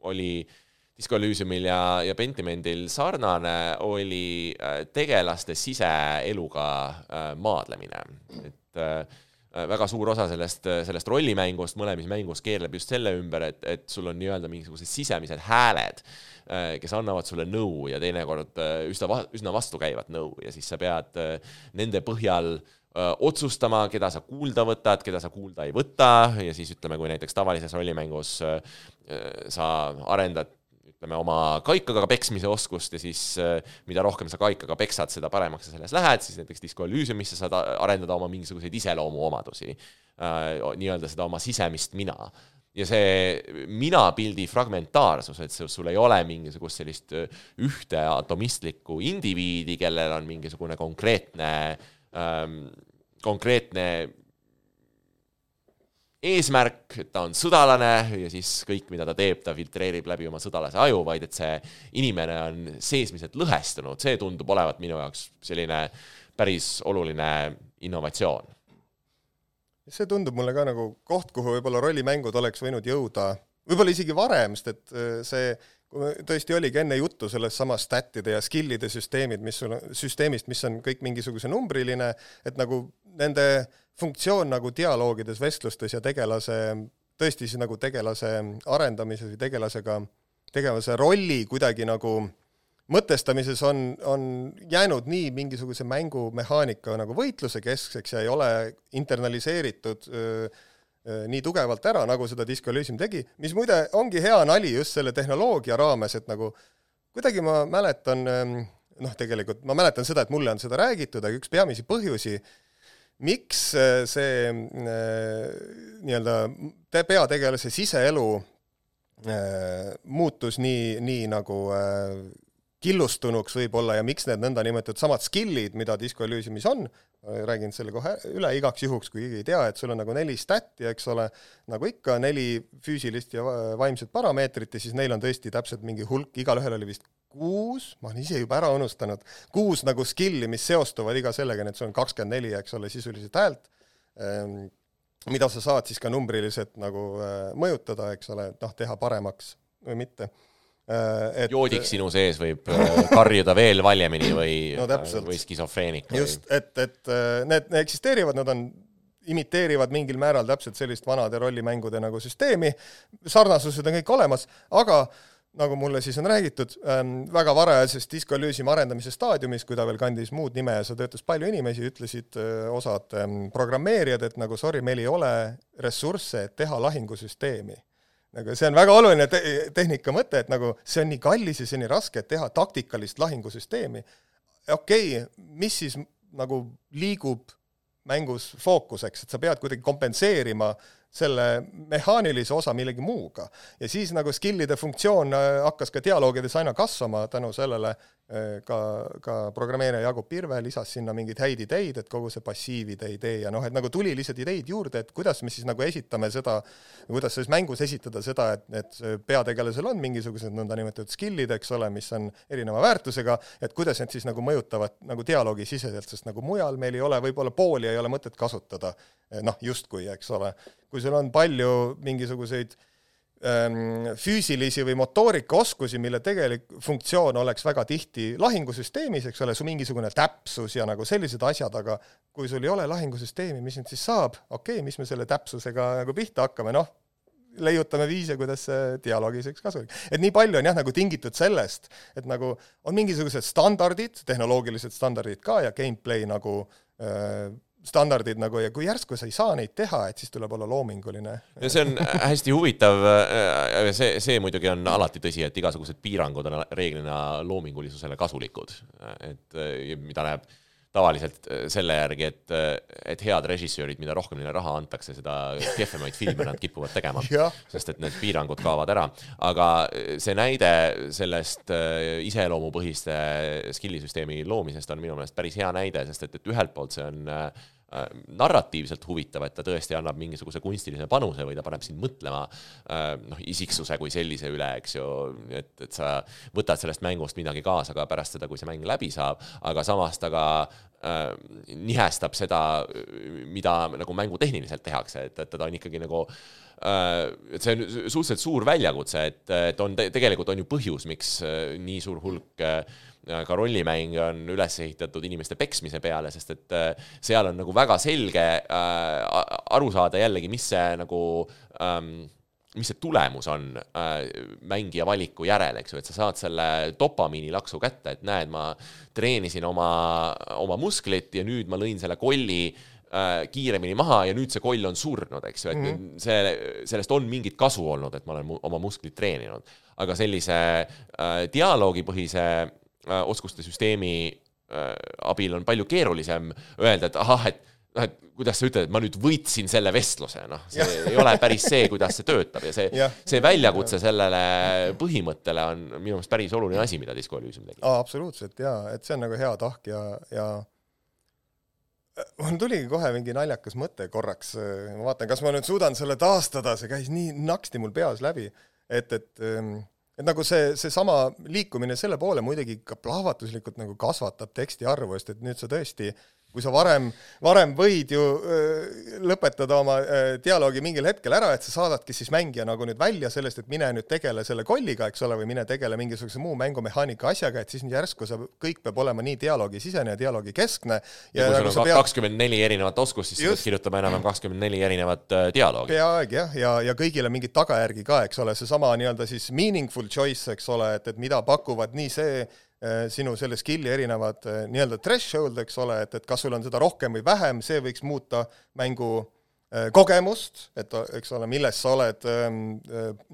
oli Disco Elysiumil ja, ja Pentimendil sarnane, oli tegelaste siseeluga maadlemine, et äh, väga suur osa sellest, äh, sellest rollimängust mõlemis mängus keerleb just selle ümber, et, et sul on nii-öelda mingisugused sisemised hääled, äh, kes annavad sulle nõu ja teinekord üsna, üsna vastukäivat nõu. Ja siis sa pead nende põhjal otsustama, keda sa kuulda võtad, keda sa kuulda ei võta. Ja siis ütleme, kui näiteks tavalises rollimängus sa arendad ütleme, oma kaikaga peksmise oskust ja siis äh, mida rohkem sa kaikaga peksad, seda paremaks sa selles lähed, siis näiteks Disco Elysiumisse saad arendada oma mingisuguseid iseloomuomadusi, äh, nii-öelda seda oma sisemist mina. ja see minapildi fragmentaarsus, et sul ei ole mingisugust sellist äh, ühte atomistlikku indiviidi, kellel on mingisugune konkreetne ähm, konkreetne eesmärk, et ta on sõdalane ja siis kõik, mida ta teeb, ta filtreerib läbi oma sõdalase aju, vaid et see inimene on seesmiselt lõhestunud, see tundub olevat minu jaoks selline päris oluline innovatsioon.
see tundub mulle ka nagu koht, kuhu võib-olla rollimängud oleks võinud jõuda, võib-olla isegi varem, sest et äh, see tõesti oligi enne juttu sellest samast stat'ide ja skill'ide süsteemid, mis sul, süsteemist, mis on kõik mingisuguse numbriline, et nagu nende funktsioon nagu dialoogides, vestlustes ja tegelase, tõesti siis nagu tegelase arendamises või tegelasega, tegelase rolli kuidagi nagu mõtestamises on, on jäänud nii mingisuguse mängumehaanika nagu võitluse keskseks ja ei ole internaliseeritud öö, nii tugevalt ära, nagu seda Disco Elysium tegi, mis muide ongi hea nali just selle tehnoloogia raames, et nagu kuidagi ma mäletan, noh, tegelikult ma mäletan seda, et mulle on seda räägitud, aga üks peamisi põhjusi, miks äh, see äh, nii-öelda peategelase siseelu äh, muutus nii, nii nagu killustunuks võib-olla ja miks need nõndanimetatud samad skill'id, mida Disco Elysiumis on, räägin selle kohe üle igaks juhuks, kui keegi ei tea, et sul on nagu neli stat'i, eks ole, nagu ikka, neli füüsilist ja vaimset parameetrit ja siis neil on tõesti täpselt mingi hulk, igalühel oli vist kuus, ma olen ise juba ära unustanud, kuus nagu skill'i, mis seostuvad iga sellega, nii et sul on kakskümmend neli, eks ole, sisuliselt häält, ehm, mida sa saad siis ka numbriliselt nagu äh, mõjutada, eks ole, noh, teha paremaks või mitte
et joodik sinu sees võib äh, karjuda veel valjemini või
no,
või skisofreenik.
just, et, et need eksisteerivad, nad on imiteerivad mingil määral täpselt sellist vanade rollimängude nagu süsteemi, sarnasused on kõik olemas, aga äh, nagu mulle siis on räägitud ähm,, väga varajases Disco Elysium arendamise staadiumis, kui ta veel kandis muud nime ja seal töötas palju inimesi, ütlesid äh, osad ähm, programmeerijad, et nagu sorry, meil ei ole ressursse, et teha lahingusüsteemi. Nagu see on väga oluline te tehnika mõte, et nagu see on nii kallis ja see on nii raske, et teha taktikalist lahingusüsteemi. okei okay,, mis siis nagu liigub mängus fookuseks, et sa pead kuidagi kompenseerima äh, selle mehaanilise osa millegi muuga. ja siis nagu skill'ide funktsioon äh, hakkas ka dialoogides aina kasvama tänu sellele, Äh, ka, ka programmeerija Jaagup Pirve lisas sinna mingeid häid ideid, et kogu see passiivide idee ja noh, et nagu tuli lihtsalt ideid juurde, et kuidas me siis nagu esitame seda, kuidas siis mängus esitada seda, et, et peategelasel on mingisugused nõndanimetatud skill'id, eks ole, mis on erineva väärtusega, et kuidas need siis nagu mõjutavad nagu dialoogisiseselt, sest nagu mujal meil ei ole, võib-olla pooli ei ole mõtet kasutada, noh, justkui, eks ole. kui sul on palju mingisuguseid ähm, füüsilisi või motoorikaoskusi, mille tegelik funktsioon oleks väga tihti lahingusüsteemis, eks ole, su mingisugune täpsus ja nagu sellised asjad, aga kui sul ei ole lahingusüsteemi, mis nüüd siis saab, okei okay,, mis me selle täpsusega nagu pihta hakkame, noh, leiutame viise, kuidas see dialoogis oleks kasulik. et nii palju on jah, nagu tingitud sellest, et nagu on mingisugused standardid, tehnoloogilised standardid ka ja gameplay nagu äh, standardid nagu ja kui järsku sa ei saa neid teha, et siis tuleb olla loominguline.
ja see on hästi huvitav, see, see muidugi on alati tõsi, et igasugused piirangud on reeglina loomingulisusele kasulikud, et mida näeb tavaliselt selle järgi, et, et head režissöörid, mida rohkem neile raha antakse, seda kehvemaid filme nad kipuvad tegema sest et need piirangud kaovad ära. aga see näide sellest iseloomupõhiste skillisüsteemi loomisest on minu meelest päris hea näide, sest et, et ühelt poolt see on äh, Äh, narratiivselt huvitav, et ta tõesti annab mingisuguse kunstilise panuse või ta paneb sind mõtlema äh, noh, isiksuse kui sellise üle, eks ju, et, et sa võtad sellest mängust midagi kaasa ka pärast seda, kui see mäng läbi saab, aga samas ta ka äh, nihestab seda, mida nagu mängutehniliselt tehakse, et, et ta on ikkagi nagu äh, et see on suhteliselt suur väljakutse, et, et on te, tegelikult on ju põhjus, miks nii suur hulk äh, ka rollimäng on üles ehitatud inimeste peksmise peale, sest et äh, seal on nagu väga selge äh, aru saada jällegi, mis see nagu ähm, mis see tulemus on äh, mängija valiku järel, eks ju, et sa saad selle dopamiinilaksu kätte, et näed, ma treenisin oma, oma musklit ja nüüd ma lõin selle kolli äh, kiiremini maha ja nüüd see koll on surnud, eks ju, et mm -hmm. see, sellest on mingit kasu olnud, et ma olen mu, oma musklit treeninud. aga sellise äh, dialoogipõhise Äh, oskuste süsteemi äh, abil on palju keerulisem öelda, et ahah, et noh, et kuidas sa ütled, et ma nüüd võitsin selle vestluse, noh, see ja. ei ole päris see, kuidas see töötab ja see, see väljakutse sellele põhimõttele on minu meelest päris oluline asi, mida Disco Elysium tegi.
absoluutselt jaa, et see on nagu hea tahk ja, ja mul tuligi kohe mingi naljakas mõte korraks, ma vaatan, kas ma nüüd suudan selle taastada, see käis nii naksti mul peas läbi, et, et ähm, et nagu see, seesama liikumine selle poole muidugi ka plahvatuslikult nagu kasvatab teksti arvu, sest et nüüd sa tõesti äh, kui sa varem, varem võid ju lõpetada oma dialoogi mingil hetkel ära, et sa saadadki siis mängija nagu nüüd välja sellest, et mine nüüd tegele selle kolliga, eks ole, või mine tegele mingisuguse muu mängumehaanika asjaga, et siis järsku sa, kõik peab olema nii dialoogisisene ja dialoogikeskne.
ja, ja kui sul nagu on kakskümmend neli erinevat oskust, siis sa pead kirjutama enam-vähem kakskümmend neli erinevat dialoogi.
peaaegu jah, ja, ja, ja kõigile mingit tagajärgi ka, eks ole, seesama nii-öelda siis meaningful choice, eks ole, et, et mida pakuvad nii see sinu selle skill'i erinevad äh, nii-öelda threshold, eks ole, et, et kas sul on seda rohkem või vähem, see võiks muuta mängu äh, kogemust, et eks ole, milles sa oled ähm,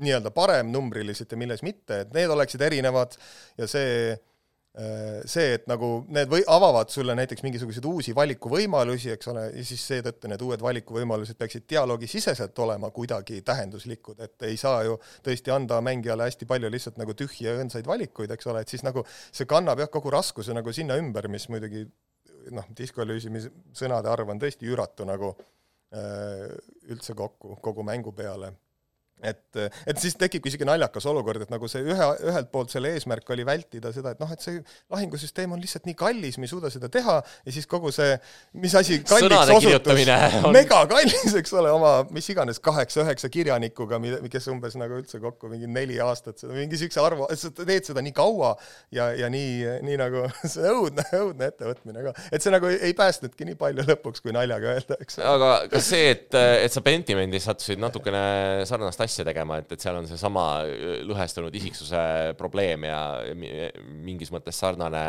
nii-öelda parem numbriliselt ja milles mitte, et need oleksid erinevad ja see Äh, see, et nagu need või avavad sulle näiteks mingisuguseid uusi valikuvõimalusi, eks ole, ja siis seetõttu need uued valikuvõimalused peaksid dialoogisiseselt olema kuidagi tähenduslikud, et ei saa ju tõesti anda mängijale hästi palju lihtsalt nagu tühje õõnsaid valikuid, eks ole, et siis nagu see kannab jah, kogu raskuse nagu sinna ümber, mis muidugi noh, diskolüüsimi sõnade arv on tõesti üüratu nagu äh, üldse kokku, kogu mängu peale et, et siis tekibki isegi naljakas olukord, et nagu see ühe, ühelt poolt selle eesmärk oli vältida seda, et noh, et see lahingusüsteem on lihtsalt nii kallis, me ei suuda seda teha ja siis kogu see, mis asi kalliks osutus, on... megakallis, eks ole, oma mis iganes kaheksa-üheksa kirjanikuga, kes umbes nagu üldse kokku mingi neli aastat seda, mingi siukse arvu, sa teed seda nii kaua ja, ja nii, nii nagu see õudne, õudne ettevõtmine ka. et see nagu ei, ei päästnudki nii palju lõpuks, kui naljaga öelda, eks.
aga kas see, et, et sa Pentimendis sattusid natukene sarnast asja asja tegema, et, et seal on seesama äh, lõhestunud isiksuse probleem ja mingis mõttes sarnane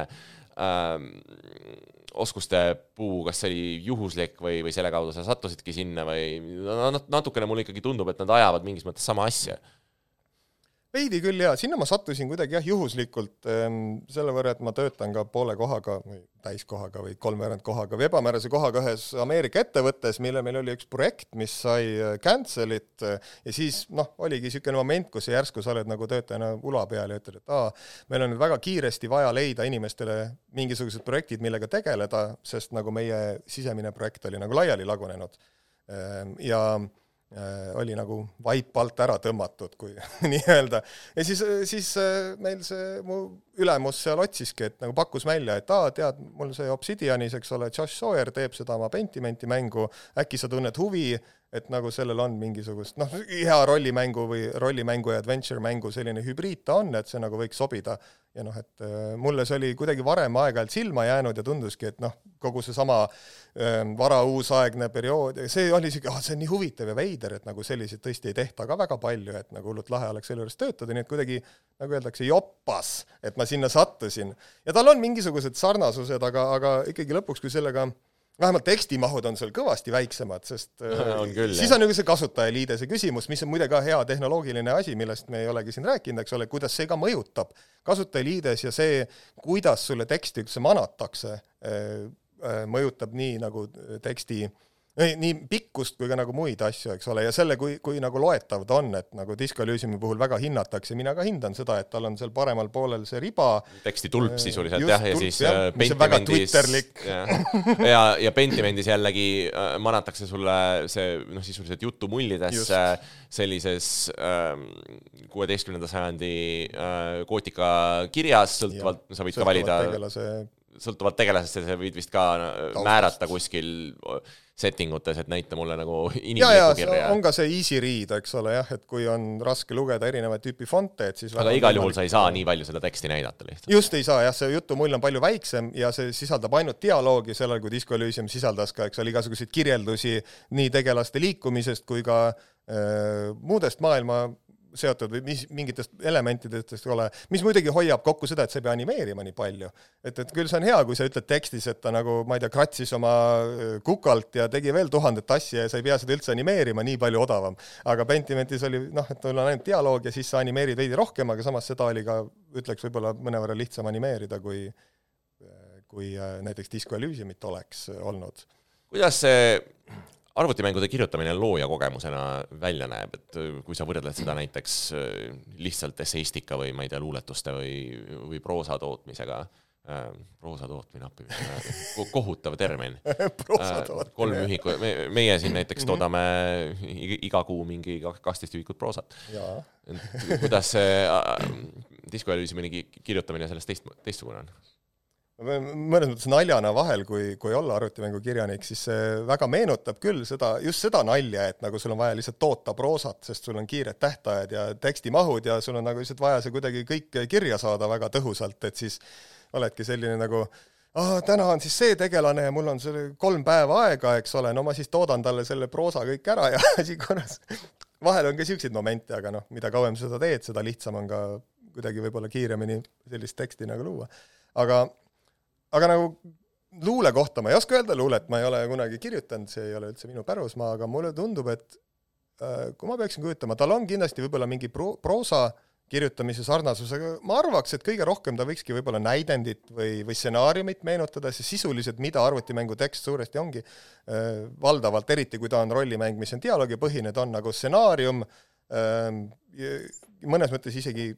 ähm, oskuste puu, kas see oli juhuslik või, või selle kaudu sa sattusidki sinna või natukene mulle ikkagi tundub, et nad ajavad mingis mõttes sama asja
veidi küll jaa, sinna ma sattusin kuidagi jah, juhuslikult ehm, selle võrra, et ma töötan ka poole kohaga või täiskohaga või kolmveerand kohaga või ebamäärase kohaga ühes Ameerika ettevõttes, mille meil oli üks projekt, mis sai äh, cancel'it ja siis noh, oligi niisugune moment, kus järsku sa oled nagu töötajana ula peal ja ütled, et aa, meil on nüüd väga kiiresti vaja leida inimestele mingisugused projektid, millega tegeleda, sest nagu meie sisemine projekt oli nagu laiali lagunenud. Ehm, ja oli nagu vaip alt ära tõmmatud, kui nii-öelda. ja siis, siis äh, meil see mu ülemus seal otsiski, et nagu pakkus välja, et aa, tead, mul see Obsidianis, eks ole, Josh Sawyer teeb seda oma Pentimenti mängu, äkki sa tunned huvi, et nagu sellel on mingisugust noh, hea rollimängu või rollimängu ja adventure mängu selline hübriid ta on, et see nagu võiks sobida. ja noh, et äh, mulle see oli kuidagi varem aeg-ajalt silma jäänud ja tunduski, et noh, kogu seesama äh, varauusaegne periood, see oli siuke, ah see on nii huvitav ja veider, et nagu selliseid tõesti ei tehta ka väga palju, et nagu hullult lahe oleks selle juures töötada, nii et kuidagi nagu öeldakse, joppas, et ma sinna sattusin. ja tal on mingisugused sarnasused, aga, aga ikkagi lõpuks, kui sellega vähemalt tekstimahud on seal kõvasti väiksemad, sest
on küll,
siis on ju see kasutajaliidese küsimus, mis on muide ka hea tehnoloogiline asi, millest me ei olegi siin rääkinud, eks ole, kuidas see ka mõjutab. kasutajaliides ja see, kuidas sulle teksti üldse manatakse, mõjutab nii nagu teksti äh, nii pikkust kui ka nagu muid asju, eks ole, ja selle, kui, kui nagu loetav ta on, et nagu Disco Elysiumi puhul väga hinnatakse, mina ka hindan seda, et tal on seal paremal poolel see riba.
tekstitulp äh, sisuliselt jah, ja siis
jah, Pentimendis
ja, ja, ja Pentimendis jällegi äh, manatakse sulle see noh, sisuliselt jutu mullidesse sellises ähm, kuueteistkümnenda äh, sajandi äh, gootika kirjas, sõltuvalt, sa võid ka valida tegelase sõltuvalt tegelasest, sa võid vist ka Taustast. määrata kuskil setting utes, et näita mulle nagu inimlikku kirja.
on ka see easy read, eks ole, jah, et kui on raske lugeda erinevaid tüüpi fonte, et siis
aga igal juhul sa ei saa nii palju seda teksti näidata lihtsalt.
just ei saa jah, see jutumull on palju väiksem ja see sisaldab ainult dialoogi, sellel kui Disco Elysium sisaldas ka, eks ole, igasuguseid kirjeldusi nii tegelaste liikumisest kui ka äh, muudest maailma seotud või mis, mingitest elementidest, eks ole, mis muidugi hoiab kokku seda, et sa ei pea animeerima nii palju. et, et küll see on hea, kui sa ütled tekstis, et ta nagu, ma ei tea, kratsis oma äh, kukalt ja tegi veel tuhandet asja ja sa ei pea seda üldse animeerima, nii palju odavam. aga Pentimentis oli noh, et sul on ainult dialoog ja siis sa animeerid veidi rohkem, aga samas seda oli ka, ütleks võib-olla mõnevõrra lihtsam animeerida, kui kui äh, näiteks Disco Elysiumit oleks olnud.
kuidas see arvutimängude kirjutamine looja kogemusena välja näeb, et äh, kui sa võrdled seda näiteks äh, lihtsalt esseistika või ma ei tea, luuletuste või, või proosa tootmisega äh,, proosa tootmine, appi, kohutav termin kolm ühikut, me, meie siin näiteks mhm. toodame iga kuu mingi kaksteist ühikut proosat. kuidas see Elysiumi kirjutamine sellest teist, teistsugune on?
Mõnes mõttes naljana vahel, kui, kui olla arvutimängukirjanik, siis see väga meenutab küll seda, just seda nalja, et nagu sul on vaja lihtsalt toota proosat, sest sul on kiired tähtajad ja tekstimahud ja sul on nagu lihtsalt vaja see kuidagi kõik kirja saada väga tõhusalt, et siis oledki selline nagu ah, täna on siis see tegelane ja mul on selle kolm päeva aega, eks ole, no ma siis toodan talle selle proosa kõik ära ja asi korras. vahel on ka niisuguseid momente, aga noh, mida kauem sa seda teed, seda lihtsam on ka kuidagi võib-olla kiiremini sellist teksti nagu luua. aga aga nagu luule kohta ma ei oska öelda, luulet ma ei ole kunagi kirjutanud, see ei ole üldse minu pärusmaa, aga mulle tundub, et äh, kui ma peaksin kujutama, tal on kindlasti võib-olla mingi pro-, proosa kirjutamise sarnasus, aga ma arvaks, et kõige rohkem ta võikski võib-olla näidendit või, või stsenaariumit meenutada, sest sisuliselt mida arvutimängu tekst suuresti ongi äh,, valdavalt, eriti kui ta on rollimäng, mis on dialoogipõhine, ta on nagu stsenaarium äh,, mõnes mõttes isegi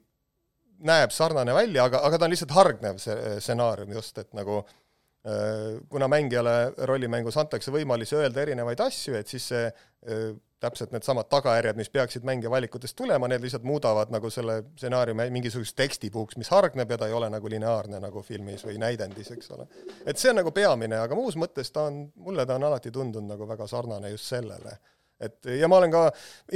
näeb sarnane välja, aga, aga ta on lihtsalt hargnev, see stsenaarium just, et nagu äh, kuna mängijale rollimängus antakse võimalusi öelda erinevaid asju, et siis see äh, täpselt needsamad tagajärjed, mis peaksid mängija valikutest tulema, need lihtsalt muudavad nagu selle stsenaariumi mingisuguseks tekstipuuks, mis hargneb ja ta ei ole nagu lineaarne nagu filmis või näidendis, eks ole. et see on nagu peamine, aga muus mõttes ta on, mulle ta on alati tundunud nagu väga sarnane just sellele et ja ma olen ka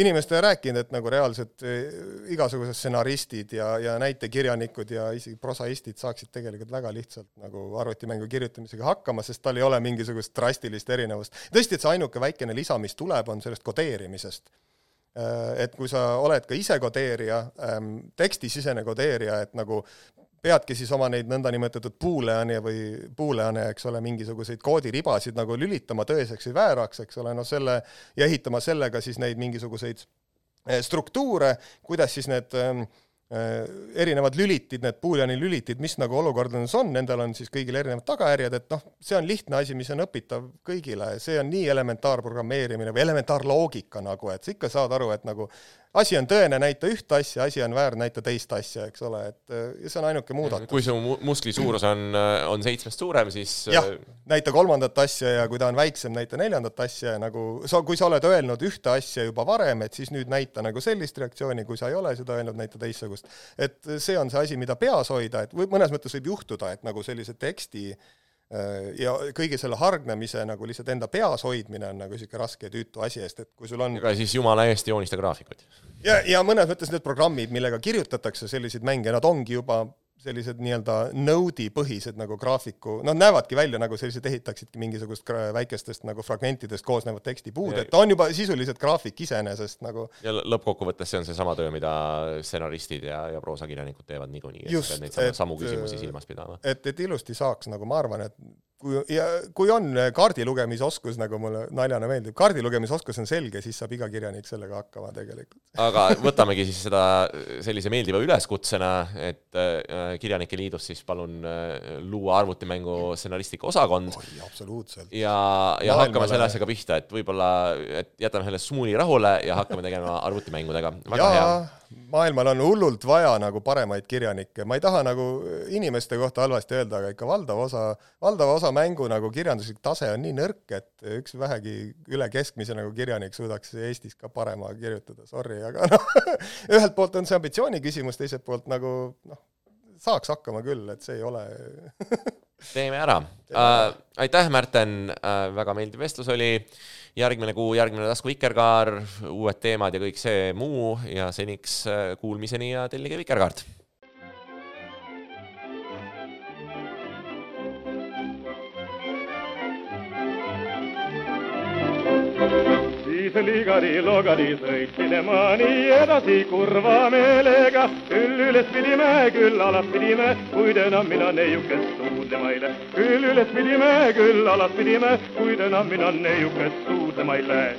inimestele rääkinud, et nagu reaalselt eh, igasugused stsenaristid ja, ja näitekirjanikud ja isegi prosaistid saaksid tegelikult väga lihtsalt nagu arvutimängu kirjutamisega hakkama, sest tal ei ole mingisugust drastilist erinevust. tõesti, et see ainuke väikene lisa, mis tuleb, on sellest kodeerimisest. Äh, et kui sa oled ka ise kodeerija, ähm, tekstisisene kodeerija, et nagu peadki siis oma neid nõndanimetatud booleane või booleane, eks ole, mingisuguseid koodiribasid nagu lülitama tõeseks või vääraks, eks ole, noh selle, ja ehitama sellega siis neid mingisuguseid eh, struktuure, kuidas siis need äh, erinevad lülitid, need booleani lülitid, mis nagu olukordades on, nendel on siis kõigil erinevad tagajärjed, et noh, see on lihtne asi, mis on õpitav kõigile, see on nii elementaarprogrammeerimine või elementaarloogika nagu, et sa ikka saad aru, et nagu asi on tõene, näita ühte asja, asi on väär, näita teist asja, eks ole, et see on ainuke muudatus.
kui su mu- muskli suurus on, on seitsmest suurem, siis
jah
äh,,
näita kolmandat asja ja kui ta on väiksem, näita neljandat asja ja nagu sa, kui sa oled öelnud ühte asja juba varem, et siis nüüd näita nagu sellist reaktsiooni, kui sa ei ole seda öelnud, näita teistsugust. et see on see asi, mida peas hoida, et või mõnes mõttes võib juhtuda, et nagu sellise teksti äh, ja kõige selle hargnemise nagu lihtsalt enda peas hoidmine on nagu niisugune raske ja tüütu asi, sest et kui sul on
ega siis jumala eest joonista graafikuid.
ja, ja mõnes mõttes need programmid, millega kirjutatakse selliseid mänge, nad ongi juba sellised nii-öelda node'i põhised nagu graafiku, nad näevadki välja nagu sellised, ehitaksidki mingisugust väikestest nagu fragmentidest koosnevat tekstipuud, et ta on juba sisuliselt graafik iseenesest nagu
ja lõppkokkuvõttes see on seesama töö, mida stsenaristid ja, ja proosakirjanikud teevad niikuinii, et pead neid samu,
et,
samu küsimusi
äh,
silmas pidama.
et, et ilusti saaks, nagu ma arvan, et kui ja kui on kaardilugemisoskus, nagu mulle naljana meeldib, kaardilugemisoskus on selge, siis saab iga kirjanik sellega hakkama tegelikult.
aga võtamegi siis seda sellise meeldiva üleskutsena, et äh, Kirjanike Liidus siis palun luua arvutimängu stsenaristika osakond
oi, absoluutselt.
ja, ja hakkame
Maailmale-
selle asjaga pihta, et võib-olla, et jätame selle smuuli rahule ja hakkame tegema arvutimängudega. väga hea.
Maailmal on hullult vaja nagu paremaid kirjanikke, ma ei taha nagu inimeste kohta halvasti öelda, aga ikka valdav osa, valdava osa mängu nagu kirjanduslik tase on nii nõrk, et üks vähegi üle keskmise nagu kirjanik suudaks Eestis ka parema kirjutada, sorry, aga noh, ühelt poolt on see ambitsiooni küsimus, teiselt poolt nagu noh, saaks hakkama küll, et see ei ole
teeme ära äh,. aitäh, Märten äh,, väga meeldiv vestlus oli. Järgmine kuu, järgmine tasku Vikerkaar, uued teemad ja kõik see muu. Ja seniks äh, kuulmiseni ja tellige Vikerkaart
siis ligadi-logadi sõitsime ma nii edasi kurva meelega. küll üles pidime, küll alas pidime, kuid enam mina neiukest suudlema ei lähe. küll üles pidime, küll alas pidime, kuid enam mina neiukest suudlema ei lähe.